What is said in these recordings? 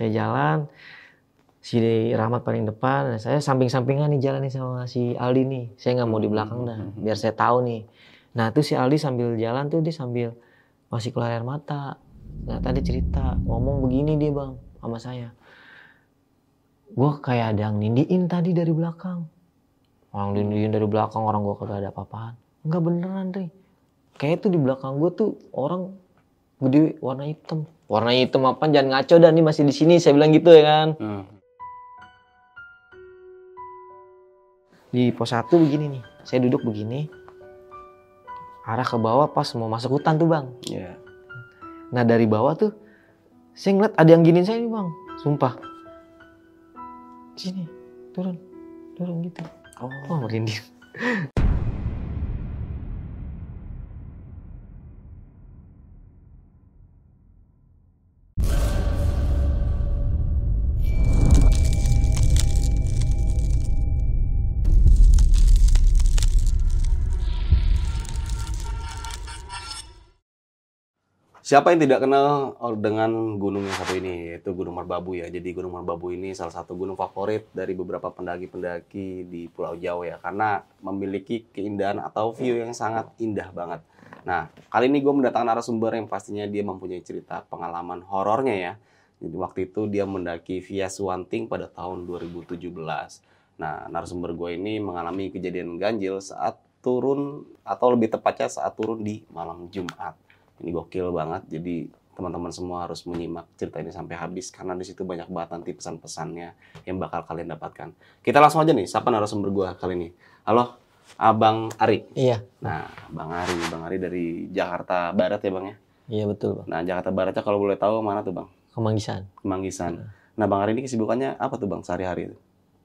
Saya jalan, si Rahmat paling depan, saya samping-sampingan nih jalan nih sama si Aldi nih. Saya nggak mau di belakang dah, biar saya tahu nih. Nah tuh si Aldi sambil jalan tuh dia sambil masih keluar air mata. Nah tadi cerita ngomong begini dia bang sama saya. Gue kayak ada yang nindiin tadi dari belakang. Orang nindiin dari belakang orang gue kagak ada apa-apaan. Enggak beneran Ri. Kayak tuh di belakang gue tuh orang gede warna hitam. Warna hitam apa? Jangan ngaco dah nih masih di sini. Saya bilang gitu ya kan. Hmm. Di pos satu begini nih. Saya duduk begini. Arah ke bawah pas mau masuk hutan tuh bang. Iya. Nah dari bawah tuh saya ngeliat ada yang giniin saya nih bang, sumpah. Sini, turun, turun gitu. Oh. Wah merinding. Siapa yang tidak kenal dengan gunung yang satu ini, yaitu Gunung Merbabu ya. Jadi Gunung Merbabu ini salah satu gunung favorit dari beberapa pendaki-pendaki di Pulau Jawa ya, karena memiliki keindahan atau view yang sangat indah banget. Nah, kali ini gue mendatangkan narasumber yang pastinya dia mempunyai cerita pengalaman horornya ya. Jadi waktu itu dia mendaki via Suwanting pada tahun 2017. Nah, narasumber gue ini mengalami kejadian ganjil saat turun atau lebih tepatnya saat turun di malam Jumat. Ini gokil banget. Jadi teman-teman semua harus menyimak cerita ini sampai habis karena di situ banyak banget nanti pesan-pesannya yang bakal kalian dapatkan. Kita langsung aja nih, siapa narasumber gua kali ini? Halo, Abang Ari. Iya, Nah, Bang Ari, Bang Ari dari Jakarta Barat ya Bang ya? iya betul bang. Nah, Jakarta Baratnya kalau boleh tahu mana tuh Bang? Kemanggisan, Kemanggisan. Nah, Bang Ari ini kesibukannya apa tuh Bang sehari-hari?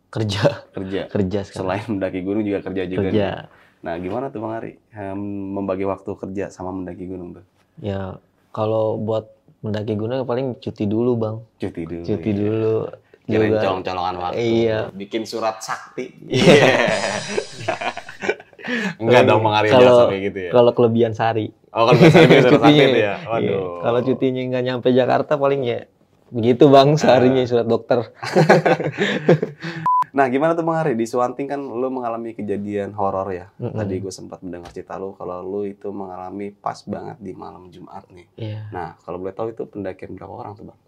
kerja, Kerja. kerja sekarang. Selain mendaki gunung juga kerja juga kerja. nih. Nah, gimana tuh Bang Ari? Em, membagi waktu kerja sama mendaki gunung tuh? Ya kalau buat mendaki gunung paling cuti dulu bang, Cuti dulu. cuti ya. dulu. Kirain Juga- colong-colongan waktu. Iya. Bikin surat sakti. Iya. Enggak dong Bang Ari Kalau- biasa kayak gitu ya. Kalau kelebihan sehari. Oh, kalau sakti Cutinya. ya. Iya. Waduh. Kalau cutinya nggak nyampe Jakarta paling ya begitu bang seharinya Ah. surat dokter. Nah, gimana tuh Bang Ari? Di Suwanting kan lu mengalami kejadian horor ya. Mm-mm. Tadi gue sempat mendengar cerita lu kalau lu itu mengalami pas banget di malam Jumat nih. Iya. Nah, kalau boleh tahu itu pendakian berapa orang tuh, Bang?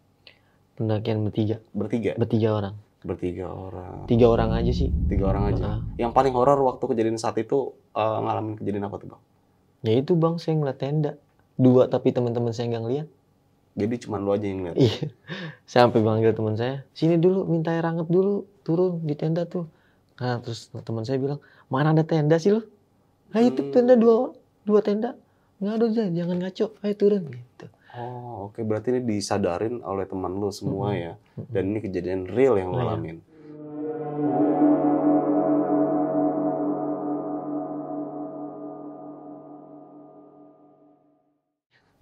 Pendakian bertiga, Bertiga? bertiga orang. Bertiga orang. Tiga orang aja sih. Tiga orang aja. Ah. Yang paling horor waktu kejadian saat itu eh, ngalamin kejadian apa tuh, Bang? Ya itu bang, saya ngeliat tenda. Dua tapi teman-teman saya nggak ngeliat. Jadi cuma lu aja yang lihat. Iya. Saya sampai panggil teman saya, sini dulu minta air hangat dulu, turun di tenda tuh. Nah terus teman saya bilang, mana ada tenda sih lo? Nah itu Hmm. tenda dua, dua tenda. Nggak ada jangan ngaco, ayo turun gitu. Oh, oke. Berarti ini disadarin oleh teman lu semua Mm-mm. ya. Dan ini kejadian real yang lu Oh, iya. alamin.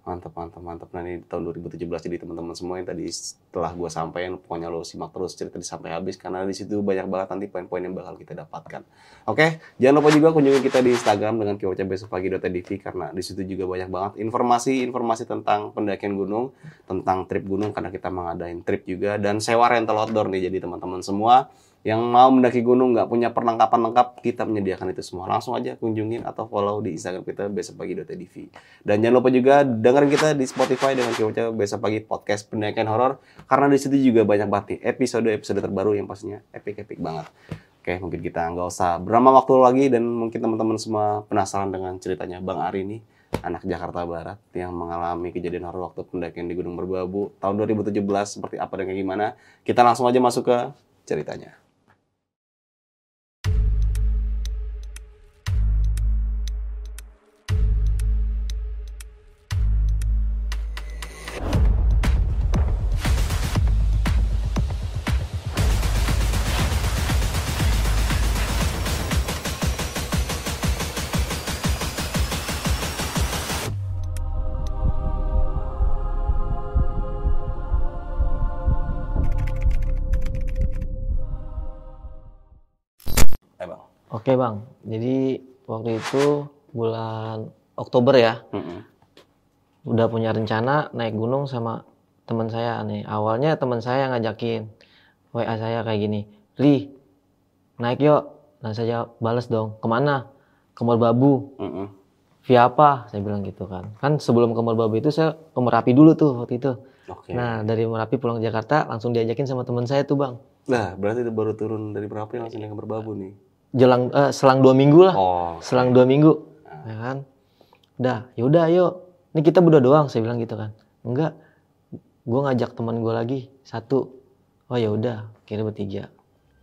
Mantap, mantap, mantap. Nah ini tahun 2017 jadi teman-teman semua yang tadi setelah gue sampaikan, pokoknya lo simak terus cerita sampai habis karena di situ banyak banget nanti poin-poin yang bakal kita dapatkan. Oke, jangan lupa juga kunjungi kita di Instagram dengan keywordnya besok pagi.tv karena di situ juga banyak banget informasi-informasi tentang pendakian gunung, tentang trip gunung karena kita mengadain trip juga dan sewa rental outdoor nih jadi teman-teman semua yang mau mendaki gunung nggak punya perlengkapan lengkap kita menyediakan itu semua langsung aja kunjungin atau follow di Instagram kita besok pagi.tv dan jangan lupa juga dengerin kita di Spotify dengan keywordnya besok pagi podcast pendakian horor karena di situ juga banyak banget nih episode episode terbaru yang pastinya epic epic banget Oke, mungkin kita nggak usah berlama waktu lagi dan mungkin teman-teman semua penasaran dengan ceritanya Bang Ari ini, anak Jakarta Barat yang mengalami kejadian horor waktu pendakian di Gunung Merbabu tahun 2017 seperti apa dan gimana. Kita langsung aja masuk ke ceritanya. Oke bang, jadi waktu itu bulan Oktober ya, Mm-mm. udah punya rencana naik gunung sama teman saya nih. Awalnya teman saya yang ngajakin WA saya kayak gini, Ri, naik yuk. Nah saya balas dong, ke mana? Ke Merbabu. Mm-mm. Via apa? Saya bilang gitu kan. Kan sebelum ke Merbabu itu saya ke Merapi dulu tuh waktu itu. Oke. Nah dari Merapi pulang ke Jakarta langsung diajakin sama teman saya tuh bang. Nah, berarti itu baru turun dari Merapi langsung dengan berbabu nih. Jelang eh, selang dua minggu lah. Oh. Selang dua minggu, ya kan? Udah, yaudah ayo. Ini kita berdua doang, saya bilang gitu kan. Enggak, gue ngajak teman gue lagi satu. Oh ya udah, kira bertiga.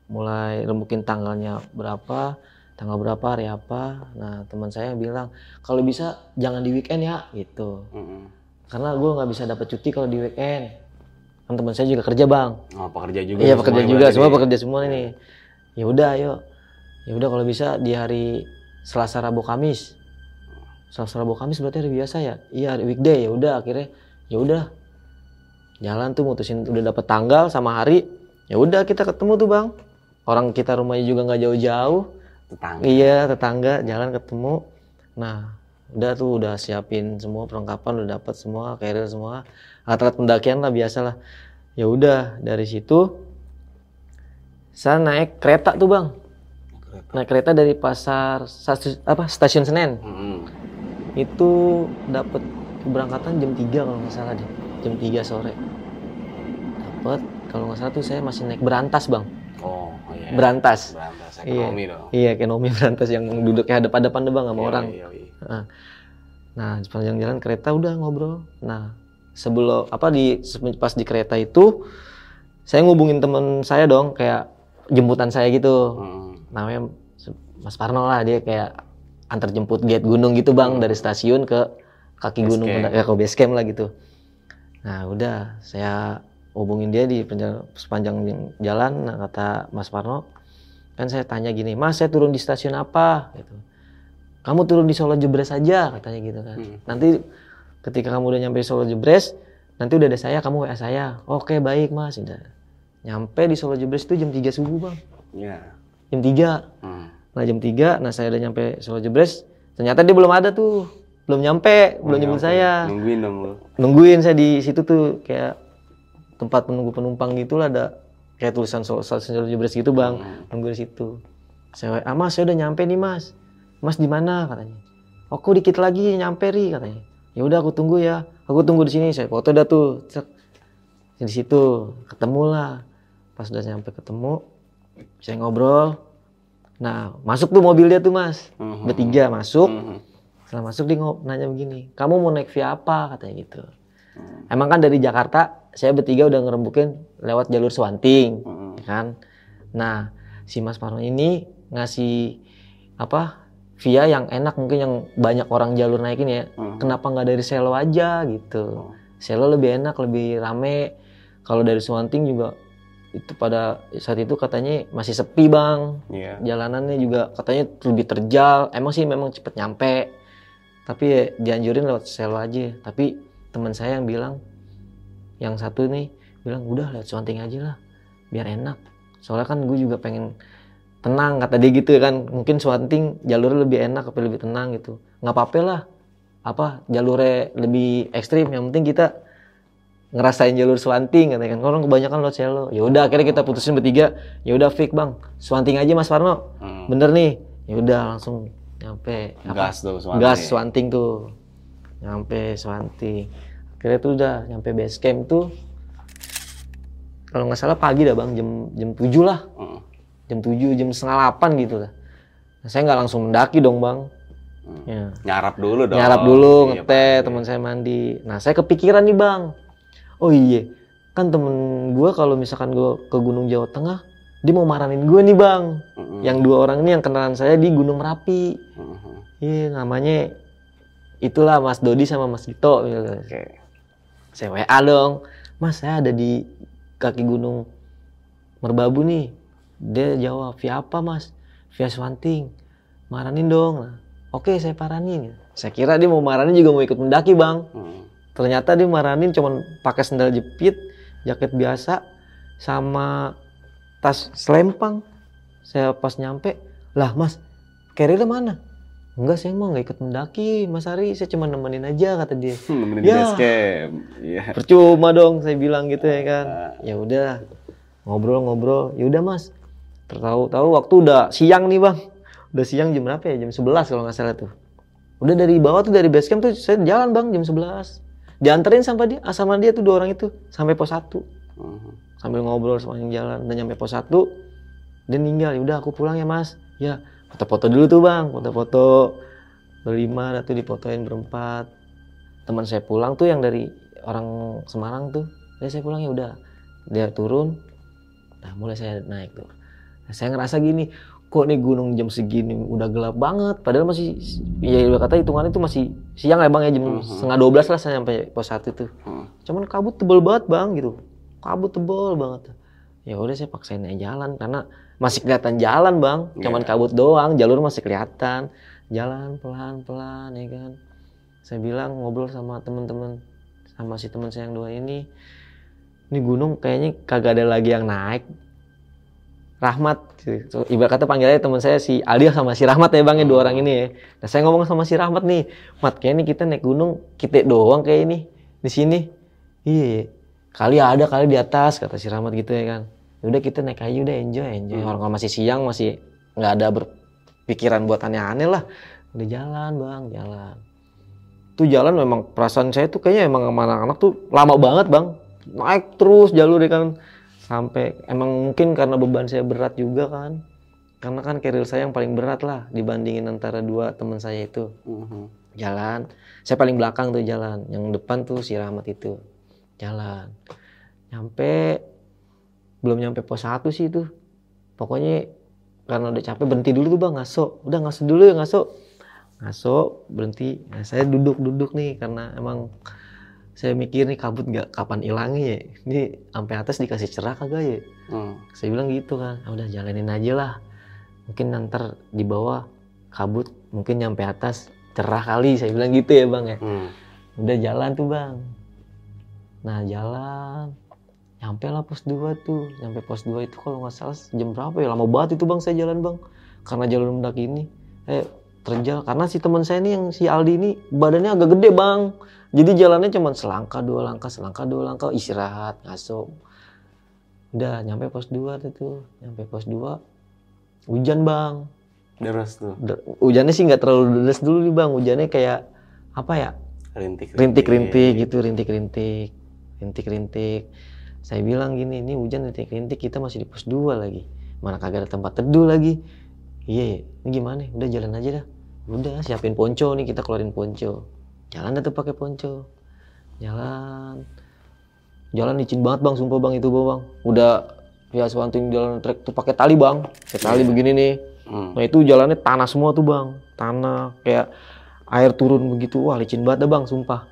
Mulai rembukin tanggalnya berapa, tanggal berapa, hari apa. Nah teman saya bilang kalau bisa jangan di weekend ya, gitu. Mm-mm. Karena gue nggak bisa dapat cuti kalau di weekend. Kan teman saya juga kerja bang. Oh, pekerja juga. Iya pekerja semuanya juga, semua nih. pekerja semua ini. Ya udah, ayo. Ya udah kalau bisa di hari Selasa, Rabu, Kamis. Selasa, Rabu, Kamis berarti hari biasa ya? Iya hari weekday. Ya udah akhirnya, ya udah. Jalan tuh mutusin udah dapet tanggal sama hari. Ya udah kita ketemu tuh bang. Orang kita rumahnya juga nggak jauh-jauh. Tetangga. Iya tetangga jalan ketemu. Nah udah tuh udah siapin semua perlengkapan udah dapat semua carrier semua alat-alat pendakian lah biasa lah. Ya udah dari situ saya naik kereta tuh bang. Kereta. Naik kereta dari pasar stasiun, apa stasiun Senen Mm-mm. itu dapat keberangkatan jam 3 kalau nggak salah deh jam 3 sore dapat kalau nggak salah tuh saya masih naik berantas bang Oh, iya. berantas Berantas Iya. ekonomi dong. iya ekonomi berantas yang duduknya hadap-hadapan deh bang sama Iya, orang iya, iya. Nah, nah sepanjang jalan kereta udah ngobrol. Nah, sebelum apa di pas di kereta itu saya ngubungin temen saya dong kayak jemputan saya gitu. Mm-mm. Namanya Mas Parno lah dia kayak antar jemput gate gunung gitu bang dari stasiun ke kaki Base gunung camp. ya ke base camp lah gitu. Nah udah saya hubungin dia di sepanjang jalan. Nah kata Mas Parno kan saya tanya gini, Mas saya turun di stasiun apa? Gitu. Kamu turun di Solo Jebres aja katanya gitu kan. Hmm. Nanti ketika kamu udah nyampe Solo Jebres, nanti udah ada saya, kamu WA saya. Oke baik mas, udah. Nyampe di Solo Jebres itu jam 3 subuh bang. Iya. Jam 3. Hmm. Nah jam 3, nah saya udah nyampe Solo Jebres. Ternyata dia belum ada tuh. Belum nyampe, belum nyebut Nyampe. saya. Nungguin dong lu. Nungguin saya di situ tuh kayak tempat menunggu penumpang gitu lah ada kayak tulisan Solo, Solo Jebres gitu bang. Hmm. Nunggu di situ. Saya WA, mas saya udah nyampe nih mas. Mas di mana katanya? Aku dikit lagi nyampe ri katanya. Ya udah aku tunggu ya. Aku tunggu di sini. Saya foto dah tuh. Cek. Di situ ketemu lah. Pas udah nyampe ketemu, saya ngobrol. Nah masuk tuh mobil dia tuh mas. Mhm. Bertiga masuk. Mhm. Setelah masuk dia nanya begini, kamu mau naik via apa katanya gitu. Hmm. Emang kan dari Jakarta saya bertiga udah ngerembukin lewat jalur Swanting Mhm. kan. Nah, si Mas Parno ini ngasih apa? Via yang enak mungkin yang banyak orang jalur naikin ya. Mhm. Kenapa nggak dari Selo aja gitu? Oh. Selo lebih enak, lebih rame. Kalau dari Swanting juga itu pada saat itu katanya masih sepi bang. Iya. Jalanannya juga katanya lebih terjal. Emang sih memang cepet nyampe. Tapi ya dianjurin lewat Selo aja. Tapi teman saya yang bilang, yang satu nih bilang udah lewat Swanting aja lah, biar enak. Soalnya kan gue juga pengen tenang kata dia gitu kan. Mungkin Swanting jalurnya lebih enak, tapi lebih tenang gitu. Nggak apa-apa lah. Apa jalurnya lebih ekstrim. Yang penting kita ngerasain jalur Swanting katanya kan. Orang kebanyakan lewat Selo. Ya udah akhirnya kita putusin bertiga. Ya udah fix bang, Swanting aja Mas Parno. Hmm. Bener nih. Ya udah langsung nyampe. Apa? Gas tuh Swanting. gas Swanting tuh nyampe Swanting akhirnya tuh udah nyampe base camp tuh kalau nggak salah pagi dah bang jam jam 7 lah Mhm. jam 7 jam setengah 8 gitu lah nah, saya nggak langsung mendaki dong bang Hmm. ya. Nyarap dulu dong. nyarap dulu Iya, ngeteh teman saya mandi nah saya kepikiran nih bang oh iya kan temen gue kalau misalkan gue ke Gunung Jawa Tengah dia mau maranin gue nih bang Mhm. yang dua orang ini yang kenalan saya di Gunung Merapi Mhm. Iya namanya itulah Mas Dodi sama Mas Gito. gitu. Oke. Saya WA dong, Mas saya ada di kaki gunung Merbabu nih. Dia jawab, via apa Mas? Via Swanting. Maranin dong. Nah, Oke saya paranin. Saya kira dia mau maranin juga mau ikut mendaki bang. Mhm. Ternyata dia maranin cuman pakai sendal jepit, jaket biasa, sama tas selempang. Saya pas nyampe, lah Mas, carrier mana? enggak saya mau nggak ikut mendaki Mas Ari saya cuma nemenin aja kata dia Nemenin Ya. Iya. percuma dong saya bilang gitu ya kan Ah. ya udah ngobrol-ngobrol ya udah mas tahu-tahu waktu udah siang nih bang udah siang jam berapa ya jam 11 kalau nggak salah tuh udah dari bawah tuh dari base camp tuh saya jalan bang jam 11 dianterin sama dia ah, sama dia tuh dua orang itu sampai pos 1 Mhm. sambil ngobrol sepanjang jalan udah nyampe pos 1 dia ninggal. Ya udah aku pulang ya mas. Ya foto-foto dulu tuh bang. Foto-foto berlima dah tuh difotoin berempat. Teman saya pulang tuh yang dari orang Semarang tuh. Ya saya pulang ya udah. Dia turun nah mulai saya naik tuh. Nah, saya ngerasa gini kok nih gunung jam segini udah gelap banget? Padahal masih ya udah kata hitungannya itu masih siang ya bang ya jam Mhm. setengah 12 lah saya sampai pos 1 tuh Mhm. cuman kabut tebel banget bang gitu. Kabut tebel banget. Ya udah saya paksain aja jalan karena masih kelihatan jalan bang. Cuman Iya. kabut doang jalur masih kelihatan. Jalan pelan pelan ya kan. Saya bilang ngobrol sama temen-temen sama si teman saya yang dua ini ini gunung kayaknya kagak ada lagi yang naik Rahmat gitu. ibarat kata panggilannya teman saya si Aldi sama si Rahmat ya bang ya dua orang ini ya. Nah saya ngomong sama si Rahmat nih Mat kayaknya kita naik gunung kita doang kayak ini di sini. Iya kali ada kali di atas kata si Rahmat gitu ya kan. Ya udah kita naik aja udah enjoy enjoy. Hmm. orang masih siang masih nggak ada berpikiran buat aneh-aneh lah. Udah jalan bang jalan. Tuh jalan memang perasaan saya tuh kayaknya emang sama anak-anak tuh lama banget bang. Naik terus jalur ya kan sampai emang mungkin karena beban saya berat juga kan. Karena kan keril saya yang paling berat lah dibandingin antara dua teman saya itu. Mhm. jalan. Saya paling belakang tuh jalan. Yang depan tuh si Rahmat itu. Jalan. Nyampe belum nyampe pos satu sih itu. Pokoknya karena udah capek berhenti dulu tuh bang ngaso. Udah ngaso dulu ya ngaso. Ngaso berhenti. Nah, saya duduk duduk nih karena emang saya mikir nih kabut nggak kapan hilangnya ya? Ini sampai atas dikasih cerah kagak ya? Mhm. saya bilang gitu kan "Ah, udah jalanin aja lah. Mungkin nanti di bawah kabut mungkin nyampe atas cerah kali. Saya bilang gitu ya bang ya. Mhm. udah jalan tuh bang. Nah jalan. Nyampe lah pos 2 tuh. Nyampe pos 2 itu kalau nggak salah jam berapa ya? Lama banget itu bang saya jalan bang. Karena jalur mendaki ini. Eh terjal. Karena si teman saya nih yang si Aldi ini badannya agak gede bang. Jadi jalannya cuma selangkah dua langkah selangkah dua langkah istirahat ngaso udah nyampe pos 2 tuh tuh nyampe pos 2 hujan bang. Deras tuh. Hujannya sih nggak terlalu deras dulu nih bang. Hujannya kayak apa ya? Rintik. rintik-rintik gitu rintik-rintik. Rintik-rintik. Saya bilang gini ini hujan rintik-rintik kita masih di pos 2 lagi. Mana kagak ada tempat teduh lagi. Iya. Ini gimana? Udah jalan aja dah udah siapin ponco nih kita keluarin ponco. Jalan tuh pakai ponco. Jalan. Jalan licin banget bang sumpah bang itu bang. Udah ya sewanting jalan trek tuh pakai tali bang. Pakai tali begini nih. Mhm. Nah itu jalannya tanah semua tuh bang, tanah kayak air turun begitu, wah licin banget dah bang, sumpah.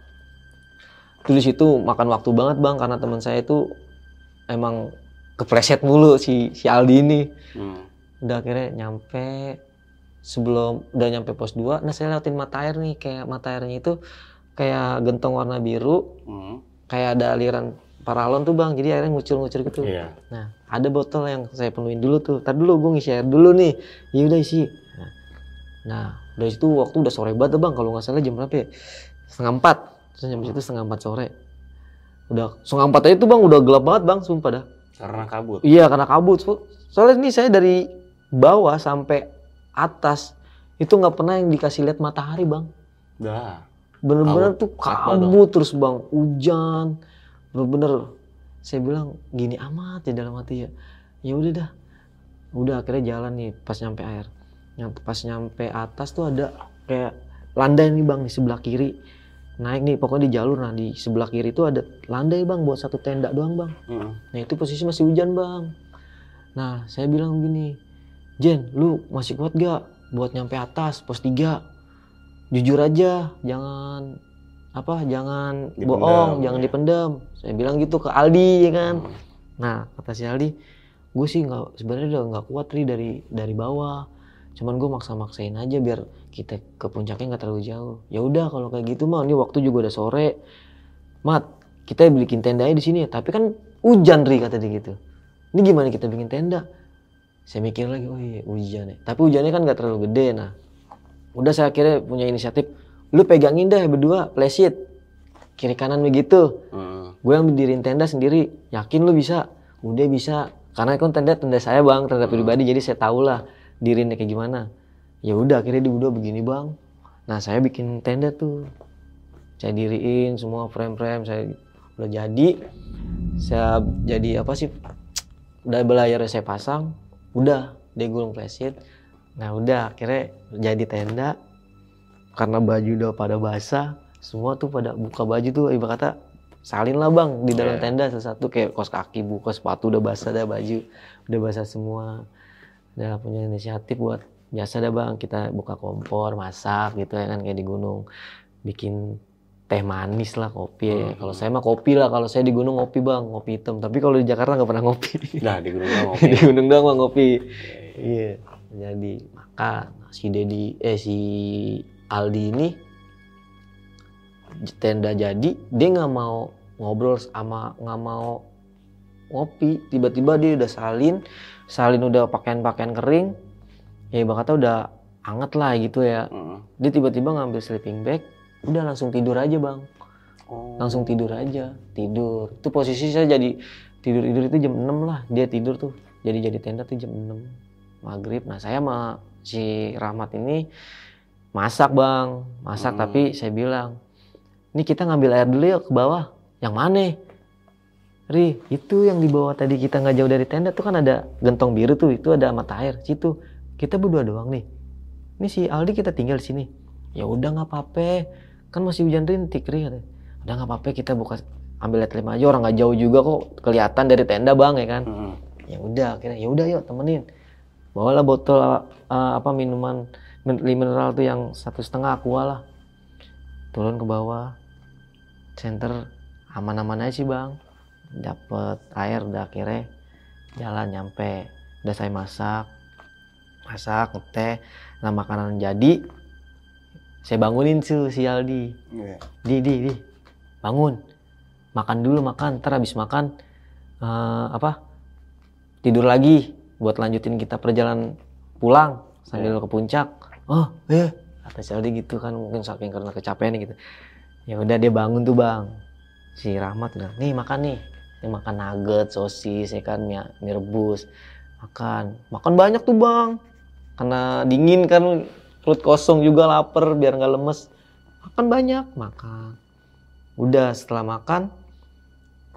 Itu di situ makan waktu banget bang, karena teman saya itu emang kepleset mulu si si Aldi ini. Mhm. Udah akhirnya nyampe sebelum udah nyampe pos 2, nah saya lewatin mata air nih, kayak mata airnya itu kayak gentong warna biru, Mhm. kayak ada aliran paralon tuh bang, jadi airnya ngucur-ngucur gitu. Iya. Nah, ada botol yang saya penuhin dulu tuh. Tadi dulu gue ngisi air dulu nih. Ya udah isi. Nah, nah, dari situ waktu udah sore banget bang. Kalau nggak salah jam berapa ya? Setengah empat. Terus jam situ setengah empat sore. Udah setengah empat aja tuh bang, udah gelap banget bang, sumpah dah. Karena kabut. Iya karena kabut. So- Soalnya ini saya dari bawah sampai atas itu nggak pernah yang dikasih lihat matahari bang. Dah. Bener-bener tuh kabut terus bang, hujan, bener-bener. Saya bilang gini amat ya dalam hati ya. Ya udah dah, udah akhirnya jalan nih pas nyampe air. Pas nyampe atas tuh ada kayak landai nih bang di sebelah kiri. Naik nih pokoknya di jalur nah di sebelah kiri itu ada landai bang buat satu tenda doang bang. Mhm. Nah itu posisi masih hujan bang. Nah saya bilang gini, Jen lu masih kuat gak buat nyampe atas pos 3? Jujur aja, jangan apa jangan Dipendam, bohong, jangan ya. dipendam. Saya bilang gitu ke Aldi ya kan. Mhm. Nah kata si Aldi, gue sih nggak sebenarnya udah nggak kuat ri dari dari bawah. Cuman gue maksa-maksain aja biar kita ke puncaknya nggak terlalu jauh. Ya udah kalau kayak gitu mah, ini waktu juga udah sore. Mat, kita bikin tenda aja di sini. Tapi kan hujan ri kata dia gitu. Ini gimana kita bikin tenda? Saya mikir lagi, oh iya hujan ya. Tapi hujannya kan nggak terlalu gede. Nah, Udah saya akhirnya punya inisiatif, lu pegangin deh berdua, plesit. Kiri kanan begitu. Hmm. Gue yang berdiriin tenda sendiri. Yakin lu bisa? Udah bisa. Karena kan tenda tenda saya bang, tenda pribadi. Jadi saya tahu lah dirinya kayak gimana. Ya udah akhirnya di berdua begini bang. Nah saya bikin tenda tuh. Saya diriin semua frame-frame. Saya udah jadi. Saya jadi apa sih? Udah belayar saya pasang. Udah dia gulung plesit. Nah udah akhirnya jadi tenda. Karena baju udah pada basah. Semua tuh pada buka baju tuh ibarat kata salin lah bang di dalam Iya. tenda satu kayak kos kaki buka sepatu udah basah dah baju udah basah semua udah punya inisiatif buat biasa dah bang kita buka kompor masak gitu ya kan kayak di gunung bikin teh manis lah kopi ya. Hmm. kalau saya mah kopi lah kalau saya di gunung ngopi bang ngopi hitam tapi kalau di Jakarta nggak pernah ngopi Nah di gunung doang ngopi. di gunung doang bang ngopi iya jadi makan si Dedi eh si Aldi ini tenda jadi dia nggak mau ngobrol sama nggak mau ngopi tiba-tiba dia udah salin salin udah pakaian-pakaian kering ya ibarat kata udah anget lah gitu ya Hmm. dia tiba-tiba ngambil sleeping bag udah langsung tidur aja bang. Oh. langsung tidur aja. Tidur. Itu posisi saya jadi tidur tidur itu jam 6 lah. Dia tidur tuh. Jadi jadi tenda tuh jam 6 maghrib. Nah saya sama si Rahmat ini masak bang. Masak Hmm. tapi saya bilang ini kita ngambil air dulu yuk ke bawah. Yang mana? Ri itu yang di bawah tadi kita nggak jauh dari tenda tuh kan ada gentong biru tuh. Itu ada mata air situ. Kita berdua doang nih. Ini si Aldi kita tinggal di sini. Ya udah nggak apa-apa kan masih hujan rintik Ri katanya. Udah nggak apa-apa kita buka ambil lihat aja. Orang nggak jauh juga kok kelihatan dari tenda bang ya kan? Hmm. ya udah akhirnya ya udah yuk temenin. Bawalah botol uh, apa minuman min- mineral tuh yang satu setengah aqua lah. Turun ke bawah. Center aman-aman aja sih bang. Dapet air udah akhirnya jalan nyampe. Udah saya masak. Masak ngeteh. Nah makanan jadi saya bangunin tuh si Aldi. Iya. di di di. Bangun. Makan dulu makan. Ntar habis makan eh, apa tidur lagi buat lanjutin kita perjalanan pulang sambil ke puncak. Oh eh kata si Aldi gitu kan mungkin saking karena kecapean gitu. Ya udah dia bangun tuh bang. Si Rahmat bilang nih makan nih. Ini makan nugget sosis ya kan mie, mie rebus. Makan. Makan banyak tuh bang. Karena dingin kan perut kosong juga lapar biar nggak lemes. Makan banyak makan. Udah setelah makan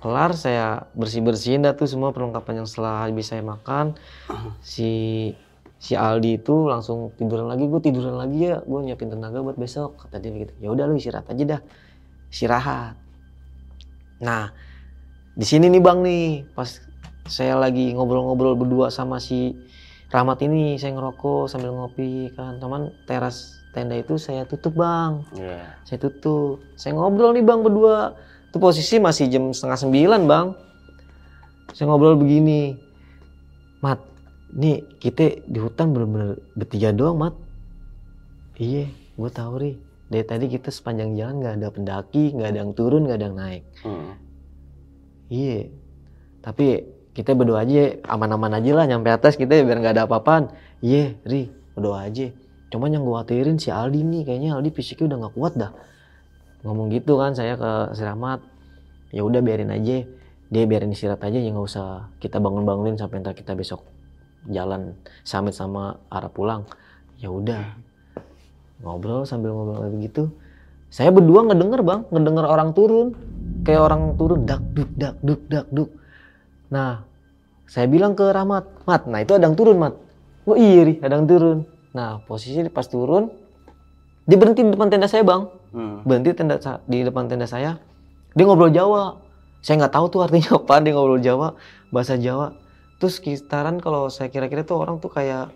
kelar saya bersih bersihin dah tuh semua perlengkapan yang setelah habis saya makan. Si si Aldi itu langsung tiduran lagi. Gue tiduran lagi ya. Gue nyiapin tenaga buat besok. Kata dia begitu. Ya udah lu istirahat aja dah. Istirahat. Nah di sini nih bang nih. Pas saya lagi ngobrol-ngobrol berdua sama si Rahmat ini saya ngerokok sambil ngopi kan. Teman teras tenda itu saya tutup bang. Iya. saya tutup. Saya ngobrol nih bang berdua. Itu posisi masih jam setengah sembilan bang. Saya ngobrol begini. Mat nih kita di hutan bener-bener bertiga doang mat. Iya gue tahu ri. Dari tadi kita sepanjang jalan nggak ada pendaki nggak ada yang turun nggak ada yang naik. Hmm. iya. Tapi kita berdoa aja aman-aman aja lah nyampe atas kita biar nggak ada apa-apaan. Iya ri berdoa aja. Cuman yang gue khawatirin si Aldi nih kayaknya Aldi fisiknya udah nggak kuat dah. Ngomong gitu kan saya ke si Rahmat. Ya udah biarin aja. Dia biarin istirahat aja ya nggak usah kita bangun-bangunin sampai ntar kita besok jalan summit sama arah pulang. Ya udah. Ngobrol sambil ngobrol begitu. Saya berdua ngedenger bang. Ngedenger orang turun. Kayak orang turun dak duk dak duk dak duk nah saya bilang ke Rahmat Mat nah itu ada yang turun Mat. Oh iya yang turun. Nah posisi pas turun dia berhenti di depan tenda saya bang. Hmm. berhenti tenda di depan tenda saya. Dia ngobrol Jawa. Saya nggak tahu tuh artinya apa dia ngobrol Jawa bahasa Jawa. Terus sekitaran kalau saya kira-kira tuh orang tuh kayak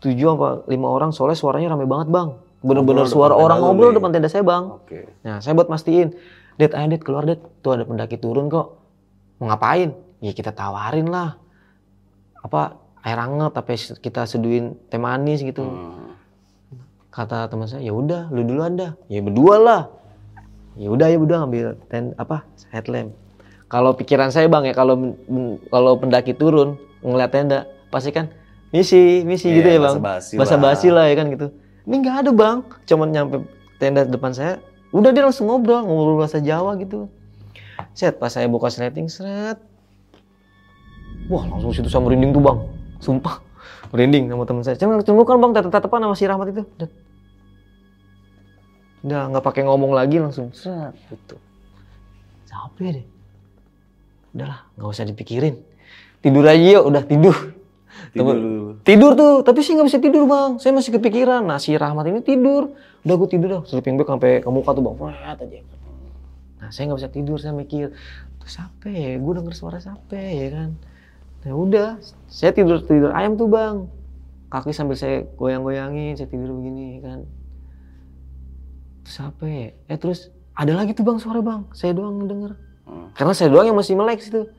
tujuh apa lima orang soalnya suaranya rame banget bang. Bener-bener suara orang ngobrol nih. depan tenda saya bang. Oke. nah saya buat mastiin Det ayo Det keluar Det tuh ada pendaki turun kok. Mau ngapain ya kita tawarin lah apa air hangat tapi kita seduhin teh manis gitu Hmm. kata teman saya ya udah lu dulu anda ya berdua lah ya udah ya udah ngambil ten apa headlamp kalau pikiran saya bang ya kalau kalau pendaki turun ngeliat tenda pasti kan misi misi Iya, gitu ya bang basa lah. basi lah ya kan gitu Ini nggak ada bang, cuman nyampe tenda depan saya, udah dia langsung ngobrol, ngobrol bahasa Jawa gitu. Set, pas saya buka sleting, seret. Wah langsung situ saya merinding tuh bang, sumpah. Merinding sama teman saya. Cuman cuma kan bang, tetep-tetepan sama si Rahmat itu. Udah, udah nggak pakai ngomong lagi langsung seret gitu. Capek deh. Udahlah, nggak usah dipikirin. Tidur aja yuk, udah tidur. Tidur dulu. Tidur tuh, tapi sih nggak bisa tidur bang. Saya masih kepikiran. Nah si Rahmat ini tidur. Udah gue tidur dah, sleeping bag sampai ke muka tuh bang. Fret aja. Nah saya nggak bisa tidur, saya mikir. Terus siapa ya? Gue denger suara siapa ya kan? Nah udah, saya tidur tidur ayam tuh bang. Kaki sambil saya goyang-goyangin, saya tidur begini kan. Terus apa ya? Eh terus ada lagi tuh bang suara bang. Saya doang denger. Hmm. Karena saya doang yang masih melek situ.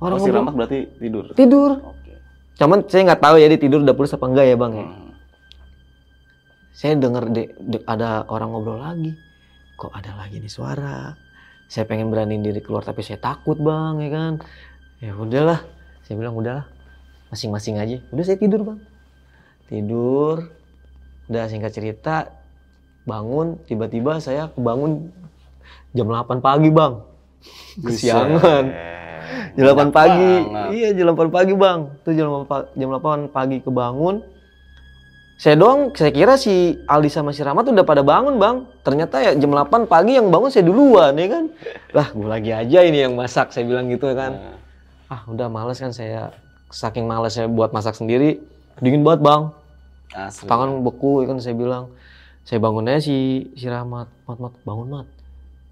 Orang si ngobrol. Rahmat berarti tidur. tidur. Oke. Cuman saya nggak tahu ya dia tidur udah pulas apa enggak ya bang ya. Hmm. Saya dengar de- de- ada orang ngobrol lagi. Kok ada lagi nih suara? Saya pengen beraniin diri keluar tapi saya takut bang ya kan. Ya udahlah, saya bilang udahlah, masing-masing aja. Udah saya tidur bang, tidur. Udah singkat cerita, bangun tiba-tiba saya kebangun jam 8 pagi bang. Kesiangan. Jam 8 Banyak pagi. banget. Iya, jam 8 pagi, Bang. Itu jam 8, pa- jam 8 pagi kebangun. Saya doang, saya kira si Aldi sama si Rahmat udah pada bangun, Bang. Ternyata ya jam 8 pagi yang bangun saya duluan, ya kan. Lah, gue lagi aja ini yang masak, saya bilang gitu kan. Ah, udah males kan saya. Saking males saya buat masak sendiri. Dingin banget, Bang. asli. Tangan beku, ya kan saya bilang. Saya bangun aja si, si Rahmat. Mat, mat, bangun, Mat.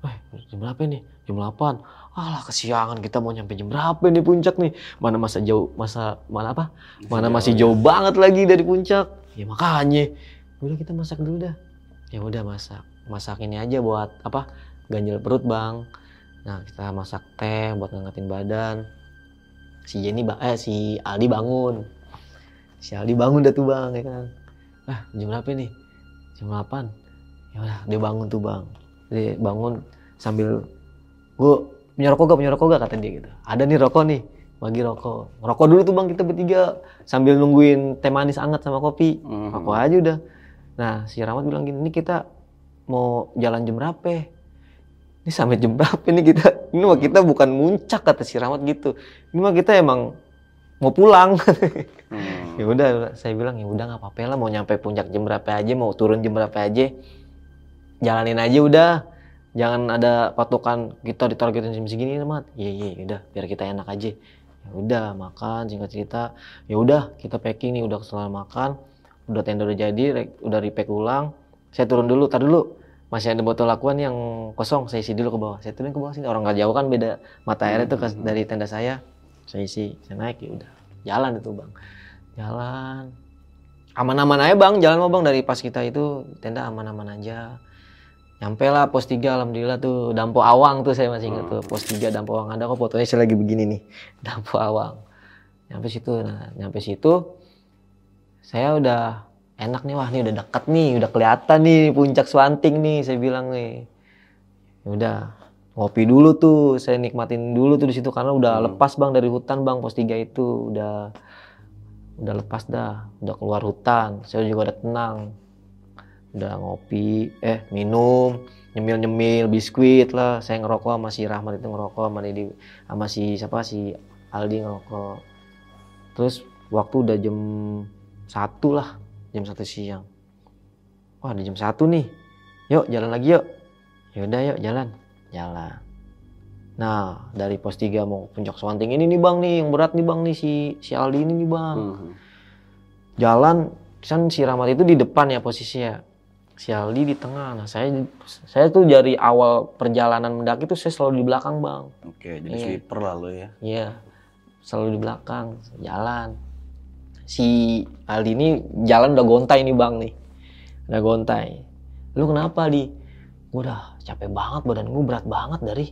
Eh, jam berapa nih? Jam 8. Alah, kesiangan kita mau nyampe jam berapa nih puncak nih? Mana masa jauh, masa, mana apa? Mana masih jauh banget lagi dari puncak. Ya makanya. Udah kita masak dulu dah. Ya udah masak. Masak ini aja buat apa? Ganjel perut, Bang. Nah, kita masak teh buat ngangetin badan. Si Jenny, ba- eh si Aldi bangun. Si Aldi bangun dah tuh, Bang, ya kan. Ah, jam berapa nih? Jam 8. Ya udah, dia bangun tuh, Bang. Dia bangun sambil gue punya rokok gak punya rokok gak kata dia gitu ada nih rokok nih bagi rokok rokok dulu tuh bang kita bertiga sambil nungguin teh manis anget sama kopi Mhm. rokok aja udah nah si Rahmat bilang gini ini kita mau jalan jam berapa ini sampai jam berapa nih kita? Ini mah kita bukan muncak kata si Rahmat gitu. Ini mah kita emang mau pulang. Hmm. ya udah saya bilang ya udah nggak apa-apa lah mau nyampe puncak jam berapa aja mau turun jam berapa aja jalanin aja udah. Jangan ada patokan kita ditargetin jam segini mat iya iya udah biar kita enak aja. Ya udah makan singkat cerita. Ya udah kita packing nih udah setelah makan udah tenda udah jadi udah repack ulang. Saya turun dulu tar dulu masih ada botol lakuan yang kosong saya isi dulu ke bawah. Saya turun ke bawah sini. Orang nggak jauh kan beda mata airnya tuh dari tenda saya. Saya isi saya naik ya udah. Jalan itu bang. Jalan. Aman-aman aja bang. Jalan mau bang. Dari pas kita itu tenda aman-aman aja. Nyampe lah pos 3 alhamdulillah tuh. Dampo Awang tuh saya masih ingat tuh. Pos 3 Dampo Awang. Ada kok fotonya saya lagi begini nih. Dampo Awang. Nyampe situ nah nyampe situ saya udah enak nih wah nih udah deket nih udah kelihatan nih puncak Swanting nih saya bilang nih. Ya udah ngopi dulu tuh saya nikmatin dulu tuh di situ karena udah Hmm. lepas bang dari hutan bang pos 3 itu. Udah udah lepas dah udah keluar hutan saya juga udah tenang. Udah ngopi eh minum nyemil nyemil biskuit lah. Saya ngerokok sama si Rahmat itu ngerokok sama Dedi sama si siapa si Aldi ngerokok. Terus waktu udah jam satu lah jam satu siang. Wah di jam satu nih. Yuk jalan lagi yuk. Yaudah yuk jalan. Jalan. Nah dari pos 3 mau puncak Swanting ini nih bang nih. Yang berat nih bang nih si si Aldi ini nih bang. Mhm. jalan kan si Rahmat itu di depan ya posisinya. Si Aldi di tengah. Nah saya saya tuh dari awal perjalanan mendaki tuh saya selalu di belakang bang. Oke, jadi sweeper lah lo ya. iya. Selalu di belakang. Jalan si Aldi ini jalan udah gontai nih bang nih. Udah gontai. Lu kenapa di gue udah capek banget badan gue berat banget dari.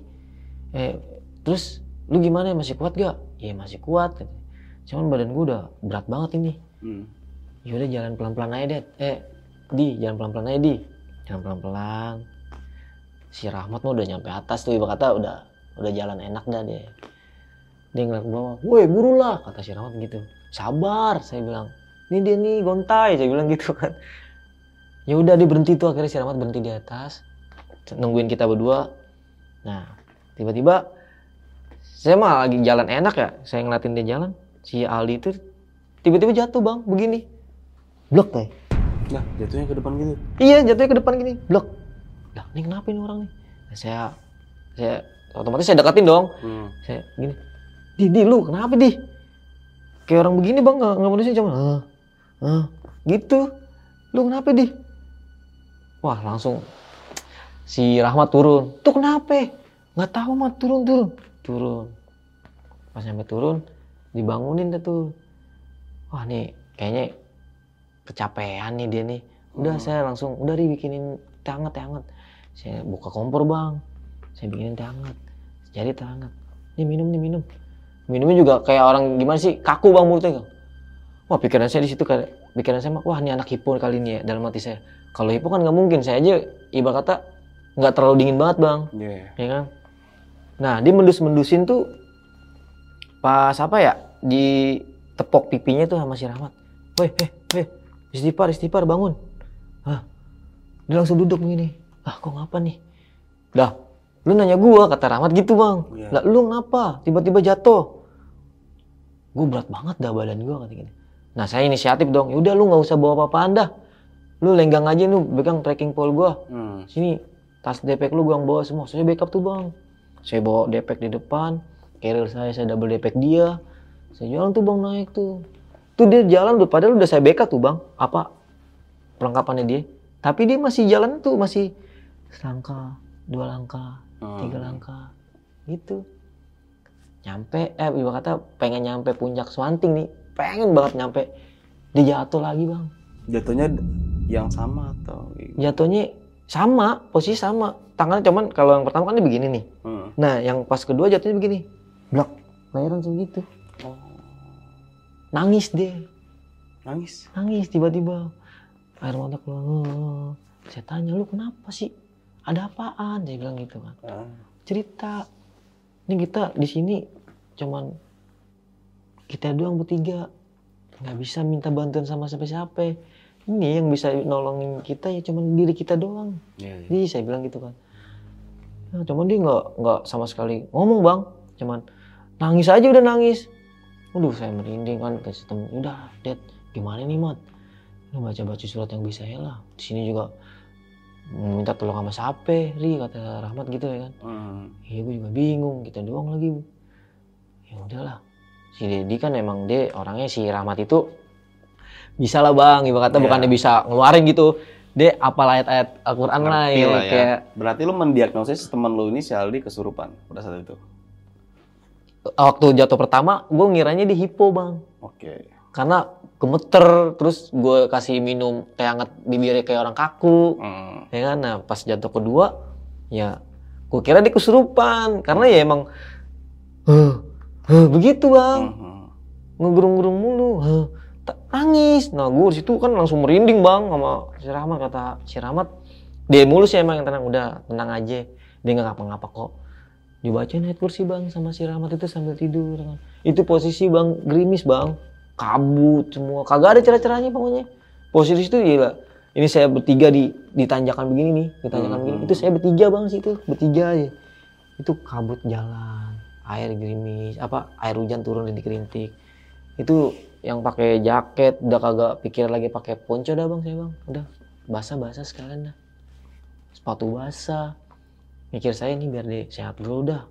Eh terus lu gimana? Masih kuat gak? Iya masih kuat. Cuman badan gue udah berat banget ini. Hmm. yaudah jalan pelan-pelan aja deh eh di jalan pelan-pelan aja di. Jalan pelan-pelan. Si Rahmat mah udah nyampe atas tuh ibarat kata udah udah jalan enak dah dia dia ngeliat ke bawah woi buru lah kata si Rahmat gitu sabar saya bilang. Ini dia nih gontai saya bilang gitu kan. Ya udah dia berhenti tuh akhirnya si Rahmat berhenti di atas nungguin kita berdua. Nah tiba-tiba saya mah lagi jalan enak ya saya ngeliatin dia jalan si Aldi itu tiba-tiba jatuh bang begini. Blok kayak Nah, jatuhnya ke depan gitu. iya jatuhnya ke depan gini. Blok. Lah ini kenapa ini orang nih? Nah, saya saya otomatis saya deketin dong. Hmm. saya gini di di lu kenapa di kayak orang begini bang nggak nggak manusia cuma. Ah ah gitu. Lu kenapa di? Wah langsung si Rahmat turun. Tuh kenapa? Nggak tahu mat. Turun turun. Turun. Pas sampai turun dibangunin dah tuh. Wah nih kayaknya kecapean nih dia nih. Udah Hmm. saya langsung udah dibikinin teh hangat teh hangat saya buka kompor bang. Saya bikinin teh hangat jadi teh hangat nih minum nih minum minumnya juga kayak orang gimana sih? Kaku bang mulutnya Kang. wah pikiran saya di situ kayak pikiran saya mah wah ini anak hipo kali ini ya dalam hati saya. Kalau hipo kan nggak mungkin saya aja ibarat kata nggak terlalu dingin banget bang. Iya. ya kan? Nah dia mendus mendusin tuh pas apa ya? Di tepok pipinya tuh sama si Rahmat. Weh eh eh istighfar istighfar bangun. Hah? dia langsung duduk begini. Ah kok ngapa nih? Dah lu nanya gua kata Rahmat gitu bang. Iya. lah lu ngapa? Tiba-tiba jatuh gua berat banget dah badan gua kata gini. Nah saya inisiatif dong. Yaudah lu nggak usah bawa apa-apaan dah. Lu lenggang aja lu pegang tracking pole gua. Hmm. sini tas depek lu yang bawa semua. Saya backup tuh bang. Saya bawa depek di depan carrier saya saya double depek dia. Saya jalan tuh bang naik tuh. Tuh dia jalan tuh. Padahal udah saya backup tuh bang. Apa? Perlengkapannya dia. Tapi dia masih jalan tuh masih selangkah dua langkah Hmm. tiga langkah. Gitu nyampe eh ibarat kata pengen nyampe puncak Swanting nih. Pengen banget nyampe. Dia jatuh lagi bang. Jatuhnya yang sama atau jatuhnya sama posisi sama. Tangannya cuman kalau yang pertama kan dia begini nih. Hmm. nah yang pas kedua jatuhnya begini. Blok layar langsung gitu Oh. nangis deh Nangis. nangis tiba-tiba. Air mata keluar. "Oh." saya tanya lu kenapa sih? Ada apaan? Saya bilang gitu kan. Ah. cerita. Ini kita di sini cuman kita doang bertiga nggak bisa minta bantuan sama siapa-siapa ini yang bisa nolongin kita ya cuman diri kita doang Iya, iya. Jadi saya bilang gitu kan. Nah, cuman dia nggak nggak sama sekali ngomong bang, cuman nangis aja udah nangis. Waduh saya merinding kan ke sistem. Udah, Dad, gimana nih mat? Lu baca baca surat yang bisa ya lah. Di sini juga minta tolong sama siapa, Ri kata Rahmat gitu ya kan. Hmm. Iya gue juga bingung, kita doang lagi. Ya udahlah. Si Dedi kan emang dia orangnya si Rahmat itu bisa lah bang, ibarat kata Iya. bukannya bisa ngeluarin gitu. Dia apal ayat-ayat Al-Quran lah ya, lah ya. kayak Berarti lu mendiagnosis teman lu ini si Aldi kesurupan pada saat itu. waktu jatuh pertama gue ngiranya di hipo bang Oke. karena gemeter terus gue kasih minum kayak hangat bibirnya kayak orang kaku Hmm. ya kan nah pas jatuh kedua ya gue kira dia kesurupan karena ya emang huh, huh, begitu bang. Hmm. ngegerung-gerung mulu. Huh, nangis. Nah gue situ kan langsung merinding bang sama si Rahmat kata si Rahmat. Dia mulu sih emang yang tenang. Udah tenang aja. Dia nggak ngapa-ngapa kok. Dibacain ayat kursi bang sama si Rahmat itu sambil tidur kan. itu posisi bang gerimis bang. Kabut semua. Kagak ada cerah-cerahnya pokoknya. Posisi itu gila. Ini saya bertiga di di tanjakan begini nih di tanjakan Hmm. begini itu saya bertiga bang situ. Bertiga aja. Itu kabut jalan air gerimis apa air hujan turun rintik-rintik itu yang pakai jaket udah kagak pikir lagi pakai ponco dah bang saya bang. Udah basah-basah sekalian dah. Sepatu basah. Mikir saya nih biar dia sehat dulu dah.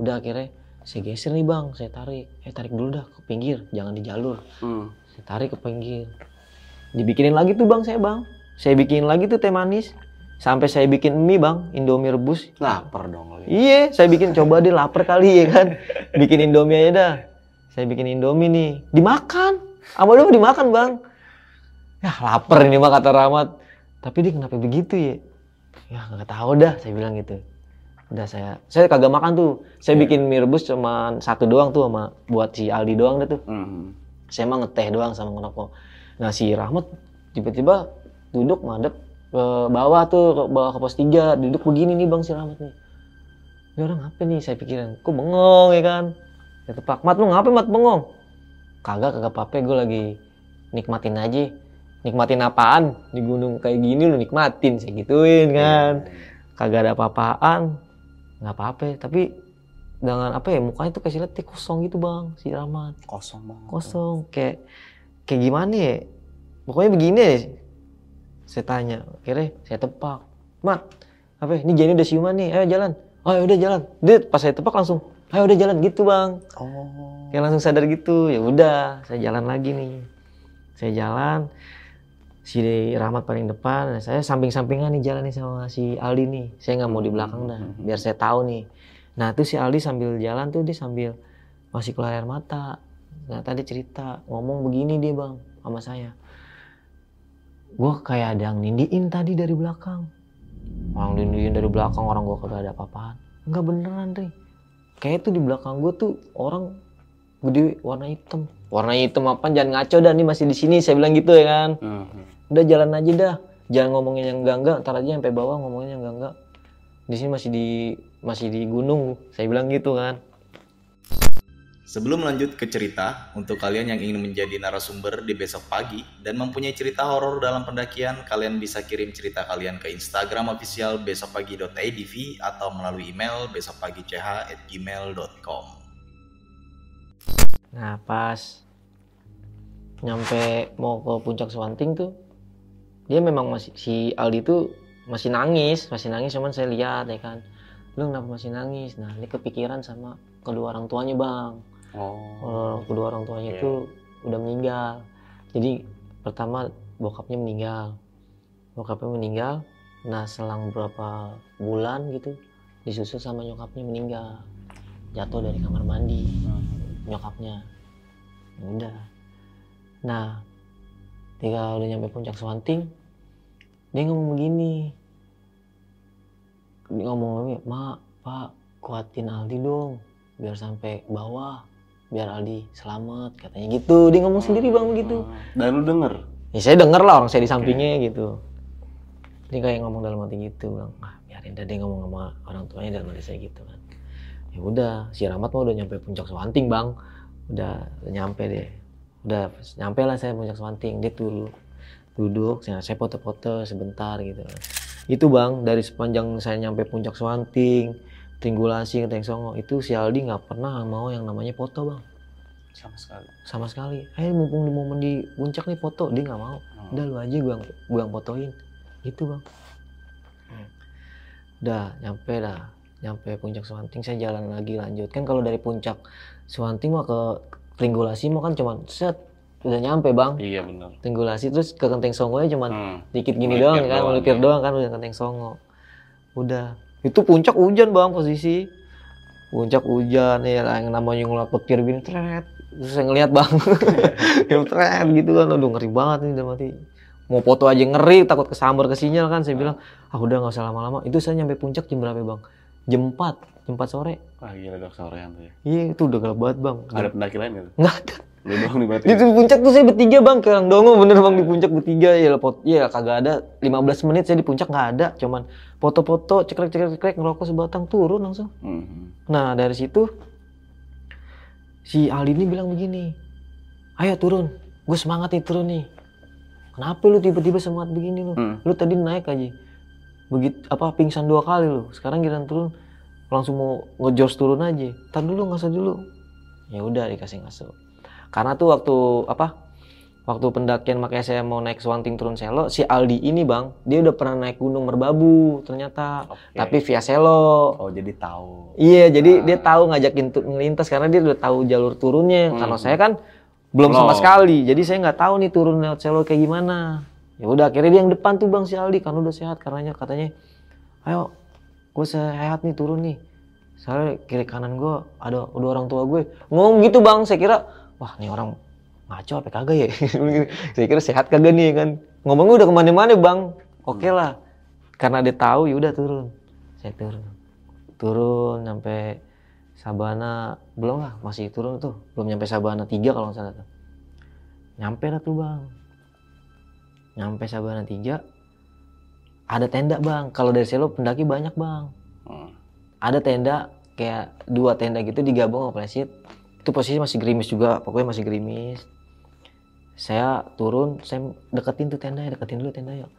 Udah akhirnya saya geser nih bang. Saya tarik. Eh tarik dulu dah ke pinggir. Jangan di jalur. Hmm. saya tarik ke pinggir. Dibikinin lagi tuh bang saya bang. Saya bikin lagi tuh teh manis sampai saya bikin mie bang indomie rebus Lapar dong lu. Iya, saya bikin coba dia lapar kali ya kan. Bikin Indomie aja dah. Saya bikin Indomie nih, dimakan. Sama dulu dimakan, Bang. Ya, lapar ini mah kata Rahmat. Tapi dia kenapa begitu ya? Ya, nggak tahu dah, saya bilang gitu. Udah saya saya kagak makan tuh. Saya bikin mie rebus cuma satu doang tuh sama buat si Aldi doang dah tuh. Hmm. Saya mah ngeteh doang sama ngerokok. Nah, si Rahmat tiba-tiba duduk madep ke bawah tuh ke bawah ke pos 3 duduk begini nih bang si Rahmat nih. Ini orang apa nih? Saya pikirin. Kok bengong ya kan? Ya tepak mat lu ngapain mat bengong? Kagak kagak apa gue lagi nikmatin aja. Nikmatin apaan? Di gunung kayak gini lu nikmatin saya gituin kan. Kagak ada apa-apaan. Nggak apa-apa tapi dengan apa ya mukanya tuh kasih lihat kosong gitu bang si Rahmat. Kosong banget. kosong kayak kayak gimana ya? Pokoknya begini deh saya tanya akhirnya saya tepak. Mat apa ini Jenny udah siuman nih ayo jalan. Oh ya udah jalan. Dia pas saya tepak langsung. Ayo udah jalan gitu bang. Oh. kayak langsung sadar gitu ya udah saya jalan lagi nih. Saya jalan si Rahmat paling depan saya samping-sampingan nih jalan nih sama si Aldi nih. Saya nggak mau di belakang dah biar saya tahu nih. Nah tuh si Aldi sambil jalan tuh dia sambil masih keluar air mata. Nah tadi cerita ngomong begini dia bang sama saya gua kayak ada yang nindiin tadi dari belakang. Orang nindiin dari belakang orang gua kagak ada apa-apaan. Nggak beneran Ri. Kayak tuh di belakang gua tuh orang gede warna hitam. Warna hitam apa? Jangan ngaco dah nih masih di sini saya bilang gitu ya kan? Mhm. udah jalan aja dah. Jangan ngomongin yang enggak enggak ntar aja sampai bawah ngomongin yang enggak enggak di sini masih di masih di gunung saya bilang gitu kan Sebelum lanjut ke cerita, untuk kalian yang ingin menjadi narasumber di besok pagi dan mempunyai cerita horor dalam pendakian, kalian bisa kirim cerita kalian ke Instagram official besokpagi.idv atau melalui email besokpagi.ch@gmail.com. nah pas nyampe mau ke puncak Swanting tuh dia memang masih si Aldi tuh masih nangis masih nangis cuman saya lihat ya kan. Lu kenapa masih nangis? Nah ini kepikiran sama kedua orang tuanya bang Oh. Kalau kedua orang tuanya itu udah meninggal. Jadi pertama bokapnya meninggal. Bokapnya meninggal. Nah selang berapa bulan gitu disusul sama nyokapnya meninggal. Jatuh dari kamar mandi nyokapnya. Ya Udah. Nah ketika udah nyampe puncak Swanting dia ngomong begini. Dia ngomong lagi, mak, pak, kuatin Aldi dong biar sampai bawah biar Aldi selamat katanya gitu. Dia ngomong sendiri bang begitu. Dan lu denger? ya saya denger lah orang saya di sampingnya gitu. Dia kayak ngomong dalam hati gitu bilang ah biarin dia ngomong sama orang tuanya dalam hati saya gitu kan. Ya udah si Rahmat mah udah nyampe puncak Swanting bang. Udah, udah nyampe deh. Udah nyampe lah saya puncak Swanting dia dulu duduk saya, saya foto-foto sebentar gitu itu bang dari sepanjang saya nyampe puncak Swanting Tringgulasi Genteng Songo. Itu si Aldi nggak pernah mau yang namanya foto bang. Sama sekali. sama sekali. Eh mumpung di momen di puncak nih foto. Dia nggak mau. Udah lu aja gue yang fotoin. Gitu bang. Udah nyampe dah. Nyampe puncak Suwanting saya jalan lagi lanjut. Kan kalau dari puncak Suwanting mah ke Tringgulasi mah kan cuman set udah nyampe bang. Iya benar. Tringgulasi terus ke Genteng Songo ya cuman Hmm. dikit gini Melipir doang kan doang, melipir ya. doang kan udah Genteng Songo. Udah itu puncak hujan bang posisi. Puncak hujan ya lah yang namanya ngeliat petir gini tret. Terus saya ngeliat bang yang tret gitu kan. Aduh ngeri banget nih udah mati mau foto aja ngeri takut kesambar ke sinyal kan saya bilang ah udah nggak usah lama-lama. Itu saya nyampe puncak jam berapa bang? Jam 4 jam 4 sore. Wah gila dok sorean tuh ya. iya itu udah gelap banget bang. Ada pendaki lain gitu? nggak ada Lu doang nih berarti. di puncak tuh saya bertiga bang. Kayak orang dongo bener bang di puncak bertiga. Ya pot ya kagak ada. 15 menit saya di puncak nggak ada. Cuman foto-foto cekrek cekrek cekrek ngerokok sebatang turun langsung. Mhm. nah dari situ si Aldi ini bilang begini ayo turun. Gue semangat nih turun nih. Kenapa lu tiba-tiba semangat begini lu? Hmm. lu tadi naik aja begitu apa pingsan dua kali lu. Sekarang giliran turun langsung mau ngejos turun aja. Tar dulu ngasih dulu. Ya udah dikasih ngasuh karena tuh waktu apa waktu pendakian makanya saya mau naik Swanting turun Selo si Aldi ini bang dia udah pernah naik Gunung Merbabu ternyata Oke. tapi via Selo Oh jadi tahu. Iya, jadi Ah. dia tahu ngajakin ngelintas karena dia udah tahu jalur turunnya. Hmm. Kalau saya kan belum sama Belum. sekali, jadi saya nggak tahu nih turun lewat selo kayak gimana. Ya udah, akhirnya dia yang depan tuh bang si Aldi karena udah sehat karenanya katanya, ayo, gue sehat nih turun nih. Soalnya kiri kanan gue ada udah orang tua gue ngomong gitu bang. Saya kira, wah nih orang ngaco apa kagak ya? saya kira sehat kagak nih kan. Ngomongnya udah ke mana-mana bang. Oke lah, karena dia tahu ya udah turun. Saya turun turun sampai Sabana belum lah masih turun tuh belum nyampe Sabana 3 kalau nggak salah tuh nyampe lah tuh bang nyampe Sabana 3 ada tenda bang kalau dari Selo pendaki banyak bang Hmm. ada tenda kayak dua tenda gitu digabung sama plesit itu posisi masih gerimis juga pokoknya masih gerimis. Saya turun saya deketin tuh tenda deketin dulu tenda yuk.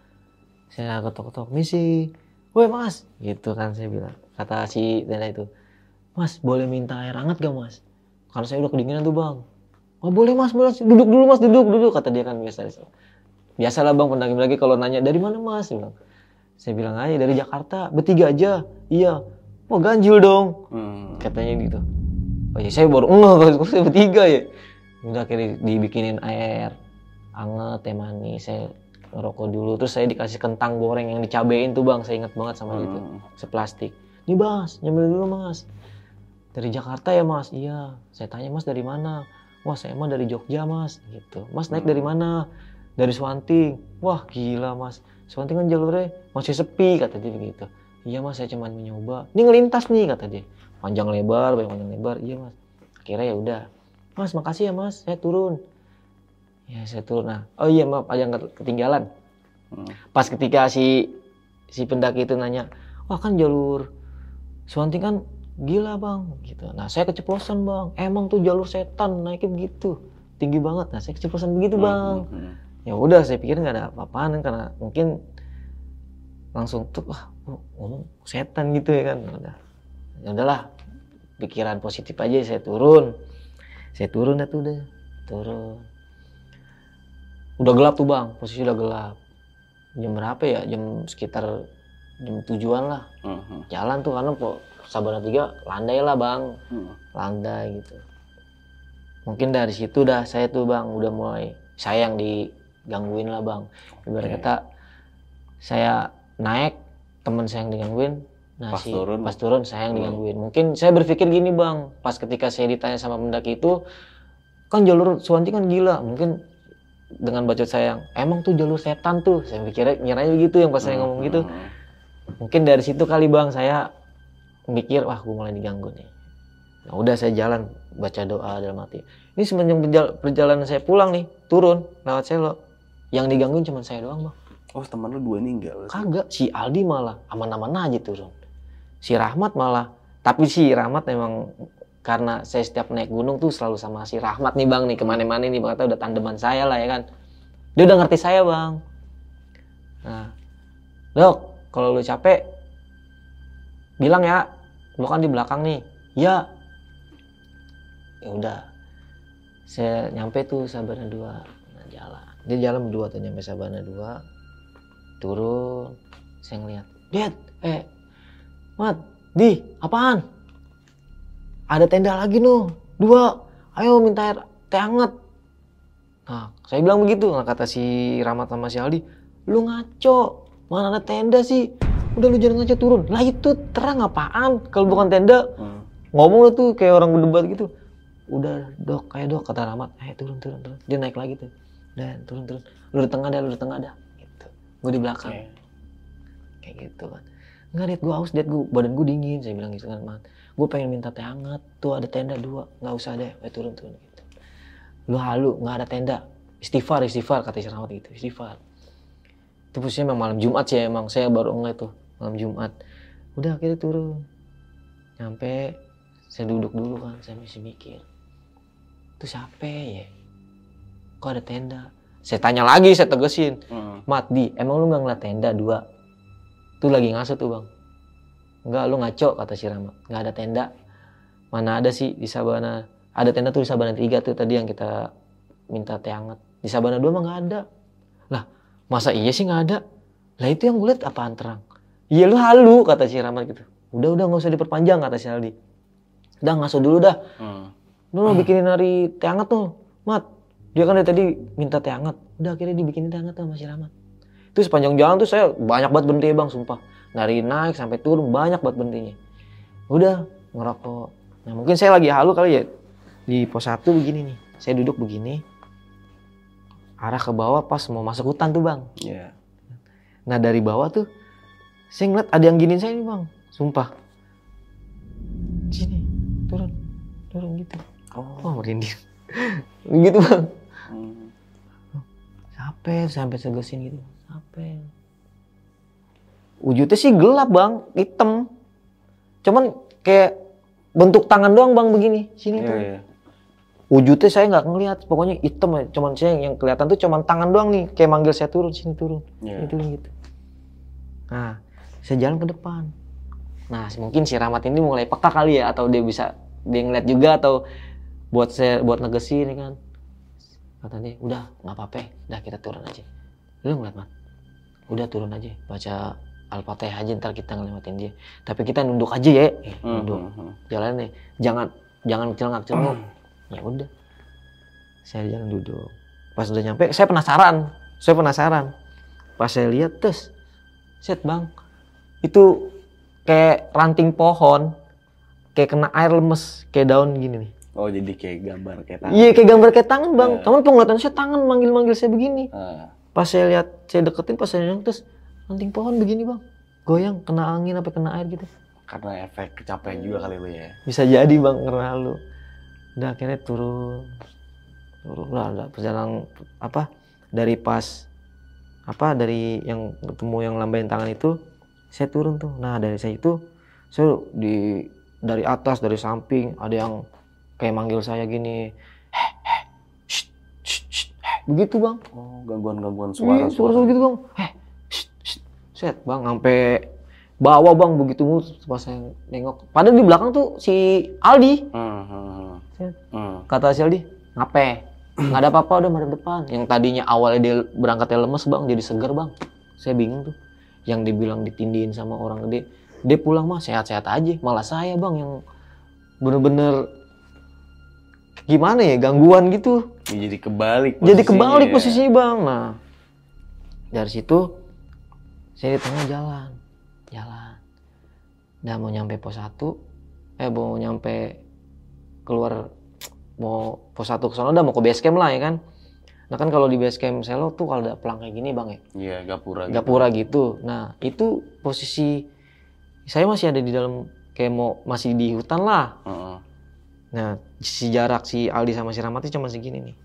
Saya ketok-ketok misi woi mas. Gitu kan saya bilang kata si tenda itu. Mas boleh minta air hangat gak mas? Karena saya udah kedinginan tuh bang. Oh boleh mas boleh duduk dulu mas duduk duduk kata dia kan biasa. Biasalah bang pendaki lagi kalau nanya dari mana mas? Dia bilang. Saya bilang aja dari Jakarta bertiga aja. Iya. Mau ganjil dong. Hmm. katanya gitu oh ya saya baru enggak kok saya bertiga ya. Udah akhirnya dibikinin air anget teh manis saya ngerokok dulu. Terus saya dikasih kentang goreng yang dicabein tuh bang. Saya ingat banget sama itu. Hmm. seplastik nih mas nyambil dulu mas. Dari Jakarta ya mas? Iya. Saya tanya mas dari mana? Wah saya mah dari Jogja mas. Gitu. Mas naik Hmm. dari mana? Dari Swanting. Wah gila mas. Swanting kan jalurnya masih sepi kata dia begitu iya mas saya cuma mencoba ini ngelintas nih kata dia panjang lebar banyak panjang lebar. Iya mas. Akhirnya ya udah. Mas makasih ya mas. Saya turun. Ya saya turun. Nah oh iya maaf ada yang ketinggalan. Hmm. pas ketika si si pendaki itu nanya wah kan jalur Swanting kan gila bang gitu. Nah saya keceplosan bang. Emang tuh jalur setan naiknya begitu? Tinggi banget. Nah saya keceplosan begitu bang. Hmm. ya udah saya pikir nggak ada apa-apaan karena mungkin langsung tuh wah oh, ngomong setan gitu ya kan. Udah ya udahlah pikiran positif aja saya turun. Saya turun dah tuh udah turun. Udah gelap tuh bang. Posisi udah gelap. Jam berapa ya? Jam sekitar jam tujuan lah. Hmm. jalan tuh karena po Sabana tiga landai lah bang. Hmm. landai gitu. Mungkin dari situ dah saya tuh bang udah mulai saya yang digangguin lah bang. Ibarat Oke. kata saya naik teman saya yang digangguin nah Pas si- turun. pas turun saya yang Hmm. digangguin. Mungkin saya berpikir gini bang. Pas ketika saya ditanya sama pendaki itu kan jalur Suwanti kan gila. Mungkin dengan bacot saya yang emang tuh jalur setan tuh? Saya pikirnya nyeranya begitu yang pas saya ngomong gitu. Hmm. mungkin dari situ kali bang saya mikir wah gue mulai diganggu nih. Nah udah saya jalan baca doa dalam hati. Ini semenjak perjalanan saya pulang nih turun lewat selo. Yang digangguin cuma saya doang bang. Oh teman lu dua nih enggak? kagak si Aldi malah aman-aman aja turun si Rahmat malah tapi si Rahmat memang karena saya setiap naik gunung tuh selalu sama si Rahmat nih bang nih ke mana-mana nih bang udah tandeman saya lah ya kan? Dia udah ngerti saya bang. Nah dok kalau lu capek bilang ya lu kan di belakang nih. Ya ya udah saya nyampe tuh Sabana dua. Nah, jalan. Dia jalan berdua tuh nyampe Sabana dua. Turun saya ngeliat Dad eh Mat di apaan? Ada tenda lagi noh dua. Ayo minta air teh hangat. Nah saya bilang begitu nah kata si Rahmat sama si Aldi. Lu ngaco mana ada tenda sih? Udah lu jangan ngaco turun. Lah itu terang apaan? Kalau bukan tenda Hmm. ngomong lu tuh kayak orang berdebat gitu. Udah dok kayak dok kata Rahmat. Eh turun turun turun. Dia naik lagi tuh. Dan turun turun. Lu di tengah dah lu di tengah dah. Gitu. Gue di belakang. Oke. kayak gitu kan nggak liat gue haus liat gue badan gue dingin saya bilang gitu kan man gue pengen minta teh hangat tuh ada tenda dua nggak usah deh eh, turun turun gitu. Lu halu nggak ada tenda istighfar istighfar kata si Rahmat gitu istighfar. Itu posisinya memang malam Jumat sih emang saya baru ngeliat tuh malam Jumat. Udah akhirnya turun. Nyampe saya duduk dulu kan saya masih mikir itu siapa ya? Kok ada tenda? Saya tanya lagi saya tegesin Hmm. Mat di emang lu nggak ngeliat tenda dua tuh lagi ngasut tuh bang. Enggak lu ngaco kata si Rama. Nggak ada tenda. Mana ada sih di Sabana? Ada tenda tuh di Sabana tiga tuh tadi yang kita minta teh hangat. Di Sabana dua mah nggak ada. Lah masa iya sih nggak ada? Lah itu yang gue liat apaan terang? Iya lu halu kata si Rama gitu. Udah udah nggak usah diperpanjang kata si Aldi. Udah ngaso dulu dah. Hmm. lu mau bikinin hari teh hangat tuh mat? Dia kan dari tadi minta teh hangat. Udah akhirnya dibikinin teh hangat sama si Rahmat itu sepanjang jalan tuh saya banyak banget berhenti bang sumpah dari naik sampai turun banyak banget berhentinya udah ngerokok nah mungkin saya lagi halu kali ya di pos satu begini nih saya duduk begini arah ke bawah pas mau masuk hutan tuh bang Iya. Nah dari bawah tuh saya ngeliat ada yang giniin saya nih bang, sumpah. Sini, turun, turun gitu. Oh. Wah merinding. gitu bang. Hmm. Sampai sampai segesin gitu. Sampai. Wujudnya sih gelap bang, hitam. Cuman kayak bentuk tangan doang bang begini. Sini Iya, tuh. iya. wujudnya saya nggak ngelihat pokoknya hitam ya. cuman saya yang kelihatan tuh cuman tangan doang nih kayak manggil saya turun sini turun Iya. sini turun gitu nah saya jalan ke depan nah mungkin si Rahmat ini mulai peka kali ya atau dia bisa dia ngeliat juga atau buat saya buat negesin ya kan kata dia udah nggak apa-apa udah kita turun aja lu ngeliat mat udah turun aja baca al-fatihah aja ntar kita ngelewatin dia. Tapi kita nunduk aja ya. Eh, nunduk. hmm, hmm. jalan nih jangan jangan celengak celenguk ya udah. Saya jalan duduk. Pas udah nyampe saya penasaran. Saya penasaran. Pas saya lihat terus set bang. Itu kayak ranting pohon. Kayak kena air lemes kayak daun gini nih. Oh jadi kayak gambar kayak tangan. iya kayak gambar kayak tangan bang. Ya. cuman penglihatan saya tangan manggil manggil saya begini. Ah, pas saya lihat saya deketin pas saya lihat terus ranting pohon begini bang. Goyang kena angin apa kena air gitu. Karena efek kecapean juga kali lu ya. bisa jadi bang karena lu. Udah akhirnya turun. Turun lah udah perjalanan apa dari pas apa dari yang ketemu yang lambain tangan itu saya turun tuh. Nah dari saya itu saya di dari atas dari samping ada yang kayak manggil saya gini "Heh, heh, shh, shh, shh, heh." Begitu bang. Oh gangguan-gangguan suara suara. suara, gitu bang. Eh shh, shh. set bang sampai bawa bang begitu mulu pas saya nengok. Padahal di belakang tuh si Aldi. Hmm, hmm, hmm. Kata si Aldi ngape? Nggak ada apa-apa udah madep depan. Yang tadinya awalnya dia berangkatnya lemes bang jadi segar bang. Saya bingung tuh. Yang dibilang ditindihin sama orang gede dia pulang mah sehat-sehat aja. Malah saya bang yang bener-bener gimana ya gangguan gitu Ya, jadi kebalik. jadi posisinya kebalik ya. posisinya bang nah dari situ saya di tengah jalan jalan dan mau nyampe pos 1 eh mau nyampe keluar mau pos 1 ke sana udah mau ke base camp lah ya kan nah kan kalau di base camp selo tuh kalau ada pelang kayak gini bang ya Iya gapura. gitu. gapura gitu nah itu posisi saya masih ada di dalam kayak mau masih di hutan lah Heeh. Nah, si jarak si Aldi sama si Rahmat itu cuma segini nih.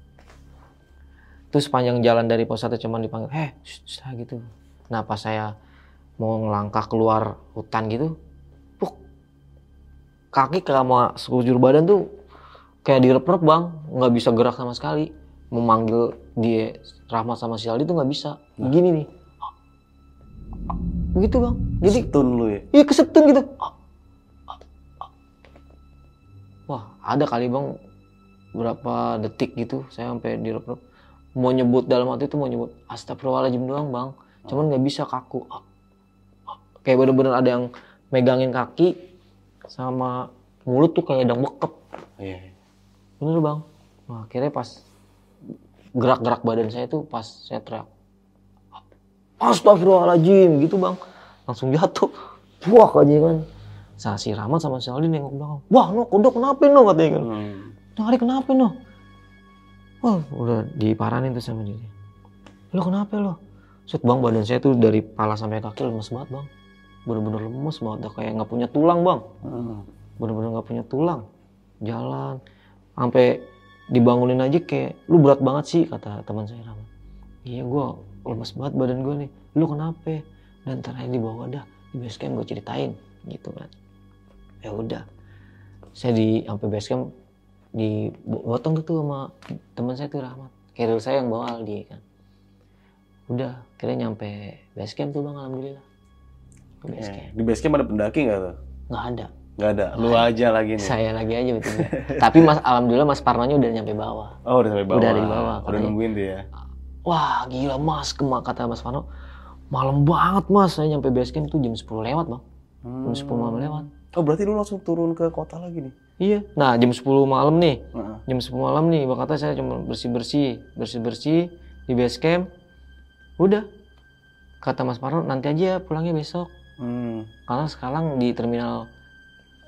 Terus sepanjang jalan dari pos 1 cuma dipanggil, "Eh, shh, shh," gitu. Nah, pas saya mau ngelangkah keluar hutan gitu, puk, kaki sama sekujur badan tuh kayak direp-rep bang, nggak bisa gerak sama sekali. Memanggil dia Rahmat sama si Aldi tuh nggak bisa. Begini nih. Begitu bang. Jadi Stun lu ya. Iya kesetun gitu. Ada kali bang. Berapa detik gitu saya sampai di mau nyebut dalam hati itu mau nyebut astagfirullahaladzim doang bang. Cuman nggak bisa kaku. Kayak bener-bener ada yang megangin kaki sama mulut tuh kayak ada yang bekep. Iya. bener bang. Nah, akhirnya pas gerak-gerak badan saya tuh pas saya teriak Astagfirullahaladzim gitu bang. Langsung jatuh. Wah aja kan Nah, si Rahmat sama si Aldi nengok belakang. Wah no kodok kenapa no katanya kan Hmm. Hari kenapa no wah udah diparanin tuh sama dia. Lo kenapa lo? Set bang badan saya tuh dari kepala sampai kaki lemes banget bang. Bener-bener lemes banget udah kayak nggak punya tulang bang. Hmm. bener-bener nggak punya tulang. Jalan. Sampai dibangunin aja kayak lu berat banget sih kata teman saya Rama iya gua lemes banget badan gue nih. Lu kenapa? Dan aja dibawa dah. Di base camp gue ceritain gitu kan ya udah saya di sampai base camp dibotong gitu sama teman saya tuh Rahmat carrier saya yang bawa Aldi kan udah kira nyampe base camp tuh bang alhamdulillah ke base Eh, camp Di base camp ada pendaki nggak tuh? nggak ada Nggak ada. Lu aja lagi nih. saya lagi aja betul tapi mas alhamdulillah mas Parnonya udah nyampe bawah Oh udah sampai bawah. Udah ada di bawah, Udah katanya. nungguin dia. ya. wah gila mas kemak kata mas Parno malam banget mas saya nyampe base camp tuh jam 10 lewat bang jam 10 malam lewat Oh berarti lu langsung turun ke kota lagi nih? iya nah jam 10 malam nih Heeh. jam 10 malam nih bang kata saya cuma bersih bersih bersih bersih di base camp udah kata mas Parno nanti aja pulangnya besok Hmm. karena sekarang di terminal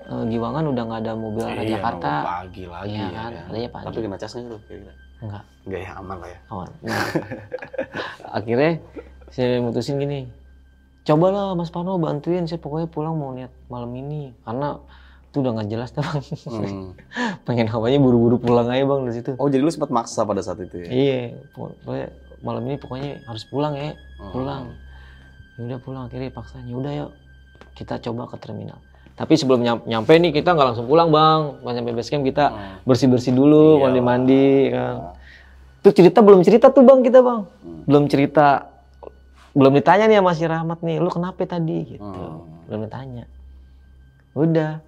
eh, Giwangan udah nggak ada mobil arah Iya, Jakarta nunggu pagi lagi Iya ya kan, kan. adanya pagi. Tapi kena cas nggak tuh kira-kira? enggak Enggak ya, aman lah ya. kawan. Nah, akhirnya saya mutusin gini, cobalah Mas Pano bantuin saya pokoknya pulang mau niat malam ini karena itu udah nggak jelas tuh bang. Hmm. Pengen hawanya buru-buru pulang aja bang dari situ. Oh jadi lu sempat maksa pada saat itu ya? Iya, pokoknya malam ini pokoknya harus pulang ya, Oh. pulang. Ya udah pulang akhirnya paksa, ya udah yuk kita coba ke terminal. Tapi sebelum nyam- nyampe nih kita nggak langsung pulang bang. Pas nyampe base camp kita Hmm. bersih bersih dulu, Iya. mandi mandi kan. Tuh cerita belum cerita tuh bang kita bang, Hmm. belum cerita, belum ditanya nih sama si Rahmat nih, lu kenapa tadi gitu, Hmm. belum ditanya. Udah,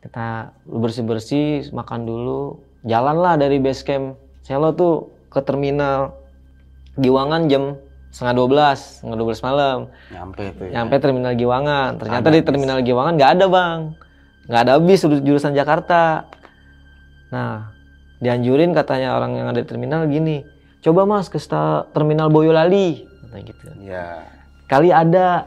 kita bersih bersih, makan dulu, jalan lah dari base camp. Selo tuh ke terminal Giwangan jam setengah 12, setengah 12 malam. Nyampe tuh ya. Nyampe terminal Giwangan. Ternyata Ada di bis. terminal Giwangan nggak ada bang, nggak ada bis jur- jurusan Jakarta. Nah, dianjurin katanya orang yang ada di terminal gini, coba mas ke terminal Boyolali, katanya gitu. Iya. Kali ada,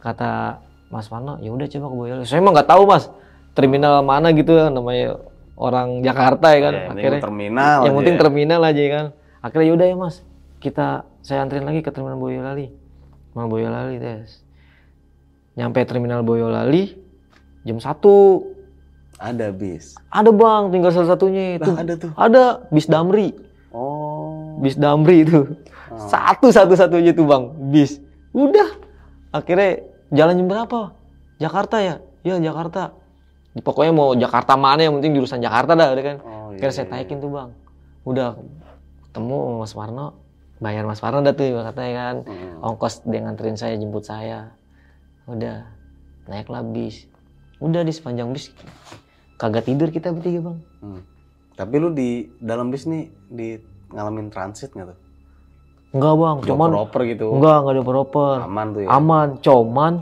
kata Mas Pano, ya udah coba ke Boyolali. Saya emang nggak tahu mas, terminal mana gitu ya namanya orang Jakarta ya kan. Ya, Akhirnya terminal yang penting ya. terminal aja ya kan. Akhirnya yaudah ya mas, kita saya anterin lagi ke terminal Boyolali. Terminal Boyolali tes. Nyampe terminal Boyolali jam 1. Ada bis. Ada bang, tinggal salah satunya itu. Lah, ada tuh. Ada bis Damri, Oh. bis Damri itu. Satu satu satunya tuh bang, bis. Udah. Akhirnya jalan jam berapa? Jakarta ya? Ya Jakarta. Pokoknya mau Jakarta mana yang penting jurusan Jakarta dah, kan. Oh, iya, Akhirnya saya iya. taikin tuh bang. Udah ketemu Mas Warno, bayar Mas Warno dah tuh katanya kan. Hmm. Ongkos dia nganterin saya, jemput saya. Udah, naiklah bis. Udah di sepanjang bis, kagak tidur kita bertiga bang. Hmm. Tapi lu di dalam bis nih di ngalamin transit nggak tuh? Enggak bang, cuman Proper gitu. enggak enggak ada proper. Aman tuh ya. Aman, cuman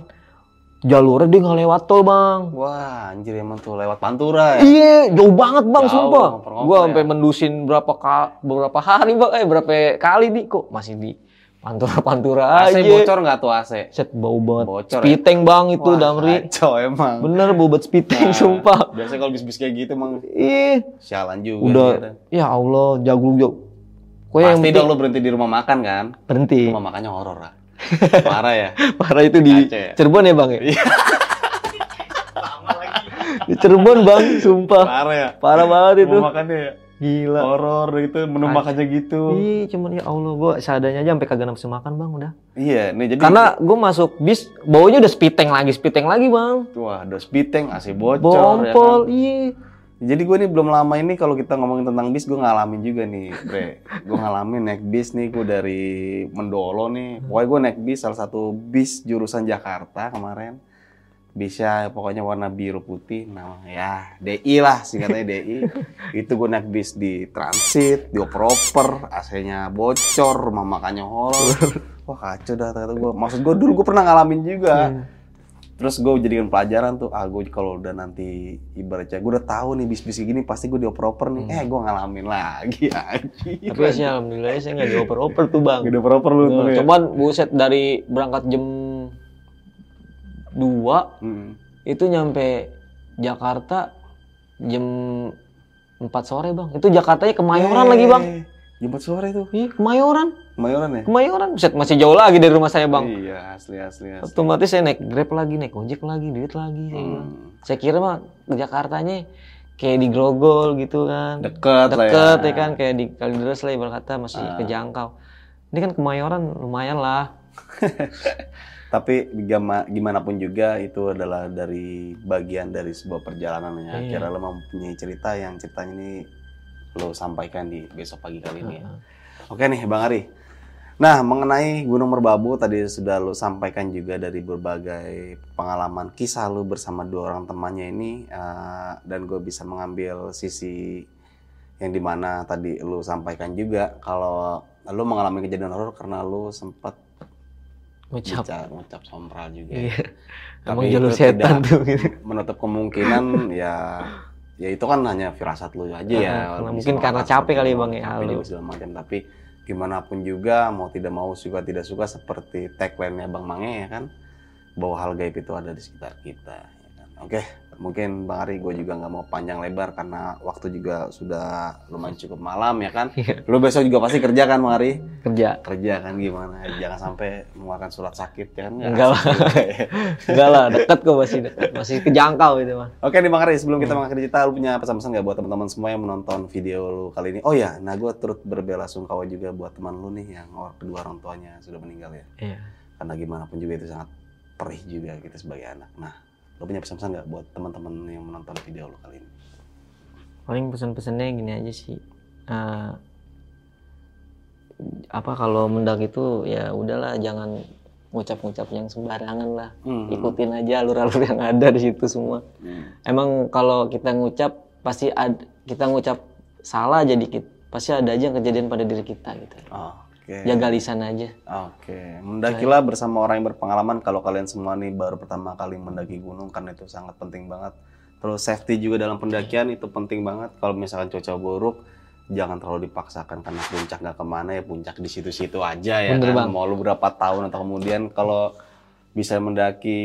jalurnya dia nggak lewat tol bang. Wah, anjir emang tuh lewat Pantura ya. Iya, jauh banget bang, Jauh, sumpah. ngoper-ngoper Gua ya. sampai mendusin berapa ka- beberapa hari bang, eh berapa kali nih kok masih di pantura-pantura aja. AC bocor nggak tuh AC? Set bau banget. Bocor ya? Spiteng bang itu Wah, Damri. Kacau emang. Bener bau banget spiteng Nah, sumpah. Biasanya kalau bis-bis kayak gitu emang Ih, sialan juga. udah. Ya Allah, jago jago. Kok yang Pasti penting dong lu berhenti di rumah makan kan? berhenti. Rumah makannya horor lah. Parah ya. Parah itu di Kacau ya? Cirebon ya bang ya? Iya. di Cirebon bang, sumpah. Parah ya. Parah banget itu. Rumah makannya ya. Gila. Horor gitu, menu makannya gitu. Ih, cuman ya Allah, gua seadanya aja sampai kagak nafsu makan bang udah. Iya, nih jadi Karena gue masuk bis, baunya udah spiteng lagi, spiteng lagi bang. wah ada spiteng, AC bocor Bau ya kan? iya. Jadi gue nih belum lama ini kalau kita ngomongin tentang bis, gue ngalamin juga nih, Bre. gue ngalamin naik bis nih, gue dari Mendolo nih. Pokoknya gue naik bis, salah satu bis jurusan Jakarta kemarin. Bisnya pokoknya warna biru putih, nama ya DI lah, singkatnya DI. Itu gue naik bis di transit, di oper AC-nya bocor, rumah makannya horor. Wah kacau dah kata gue. Maksud gue dulu gue pernah ngalamin juga. Terus gue jadikan pelajaran tuh, ah gue kalau udah nanti ibaratnya gue udah tahu nih bis-bis gini pasti gue dioper-oper nih. Eh gue ngalamin lagi anjir. Tapi ya sih alhamdulillah saya nggak dioper-oper tuh bang. Gak dioper-oper lu tuh ya. Cuman buset dari berangkat jam 2 Hmm. itu nyampe Jakarta jam 4 sore bang. Itu Jakartanya Kemayoran lagi bang. 4 sore tuh. Iya Kemayoran, Kemayoran ya? Kemayoran. Buset masih jauh lagi dari rumah saya bang. Iya, asli asli asli. Otomatis saya naik Grab lagi, naik ojek lagi, duit lagi. Saya. Hmm. saya kira mah ke Jakartanya kayak di Grogol gitu kan. Deket, lah ya. Deket ya kan kayak di Kalideres lah ibarat kata masih Ah. kejangkau. Ini kan Kemayoran lumayan lah. Tapi gima- gimana pun juga itu adalah dari bagian dari sebuah perjalanan ya. Iya. Lo mempunyai cerita yang ceritanya ini lo sampaikan di besok pagi kali ini. ya. Oke nih Bang Ari. Nah mengenai Gunung Merbabu tadi sudah lo sampaikan juga dari berbagai pengalaman kisah lo bersama dua orang temannya ini eh, dan gue bisa mengambil sisi yang di mana tadi lo sampaikan juga kalau lo mengalami kejadian horor karena lo sempat Ngucap. ngucap, ngucap sompral juga. Iya. Tapi Emang jalur setan tidak tuh gitu. Menutup kemungkinan ya ya itu kan hanya firasat lu aja ya. Nah, mungkin karena capek kali Bang, ya, capek juga segala macam tapi gimana pun juga mau tidak mau suka tidak suka seperti tagline-nya Bang Mange ya kan bahwa hal gaib itu ada di sekitar kita ya kan. Oke, mungkin Bang Ari gue juga nggak mau panjang lebar karena waktu juga sudah lumayan cukup malam ya kan. Iya. Lu besok juga pasti kerja kan Bang Ari? Kerja. Kerja kan gimana? Jangan sampai mengeluarkan surat sakit ya kan? Enggak lah. Enggak lah, deket kok masih deket. Masih kejangkau itu mah. Oke nih Bang Ari, sebelum kita mengakhiri cerita, lu punya pesan-pesan nggak buat teman-teman semua yang menonton video lu kali ini? Oh ya, nah gue turut berbela sungkawa juga buat teman lu nih yang or- kedua orang tuanya sudah meninggal ya. Iya. Karena gimana pun juga itu sangat perih juga kita sebagai anak. Nah, Lo punya pesan-pesan nggak buat teman-teman yang menonton video lo kali ini? paling pesan-pesannya gini aja sih Eh, apa kalau mendak itu ya udahlah jangan ngucap-ngucap yang sembarangan lah Hmm. ikutin aja alur-alur yang ada di situ semua Hmm. emang kalau kita ngucap pasti ad, kita ngucap salah aja dikit pasti ada aja yang kejadian pada diri kita gitu Oke. jaga lisan aja Oke, mendakilah bersama orang yang berpengalaman. Kalau kalian semua nih baru pertama kali mendaki gunung, karena itu sangat penting banget. Terus safety juga dalam pendakian itu penting banget. Kalau misalkan cuaca buruk, jangan terlalu dipaksakan karena puncak nggak ke mana ya puncak di situ-situ aja ya. Bener, kan? Bang. Mau lu berapa tahun atau kemudian kalau bisa mendaki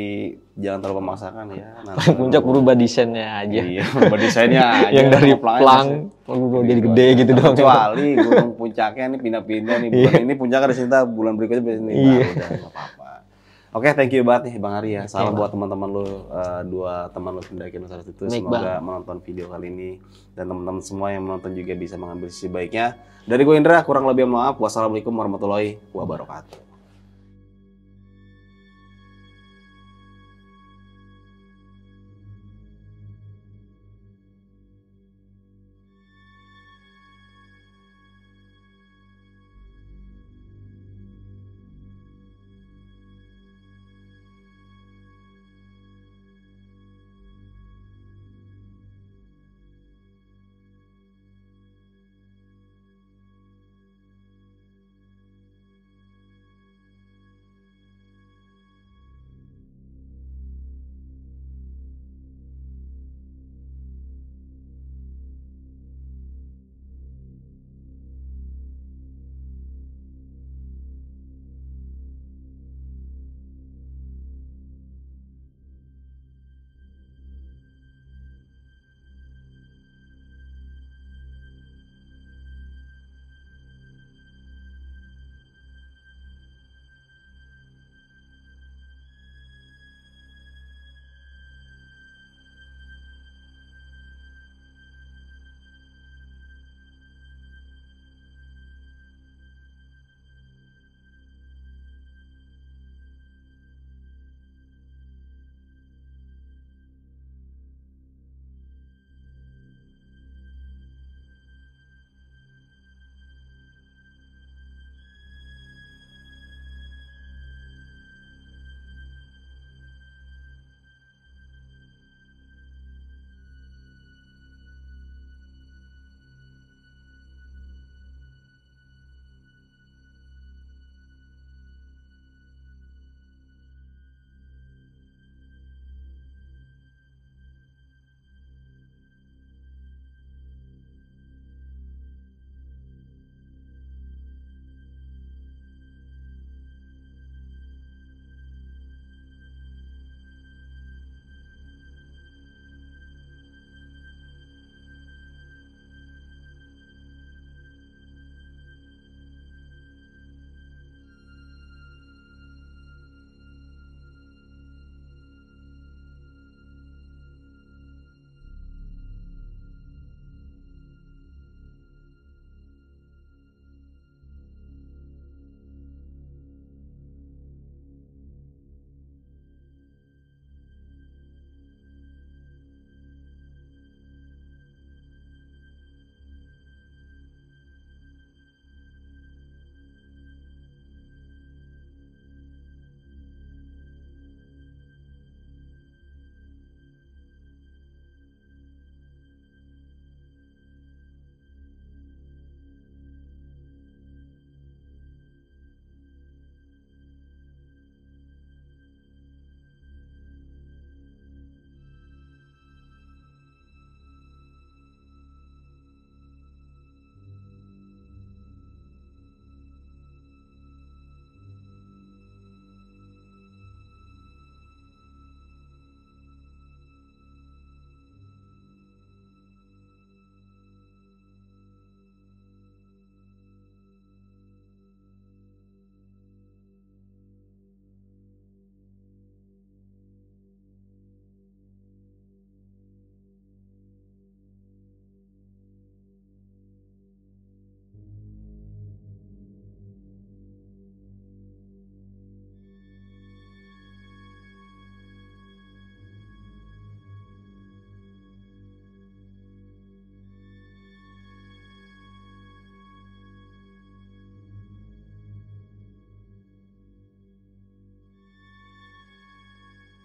jangan terlalu memaksakan ya. nanti puncak berubah desainnya aja Iya, berubah desainnya aja. yang dari pelang berubah jadi gede gitu doang Kecuali gunung puncaknya nih pindah-pindah nih. Bulan ini puncaknya di sini bulan berikutnya di sini. Nah, Iya. udah nggak apa-apa. Oke, thank you banget nih Bang Ari ya. Salam Bang. buat teman-teman lu eh, dua teman lu pendaki Nusantara itu Baik, semoga menonton video kali ini dan teman-teman semua yang menonton juga bisa mengambil sisi baiknya. Dari gue Indra, kurang lebih mohon maaf. Wassalamualaikum warahmatullahi wabarakatuh.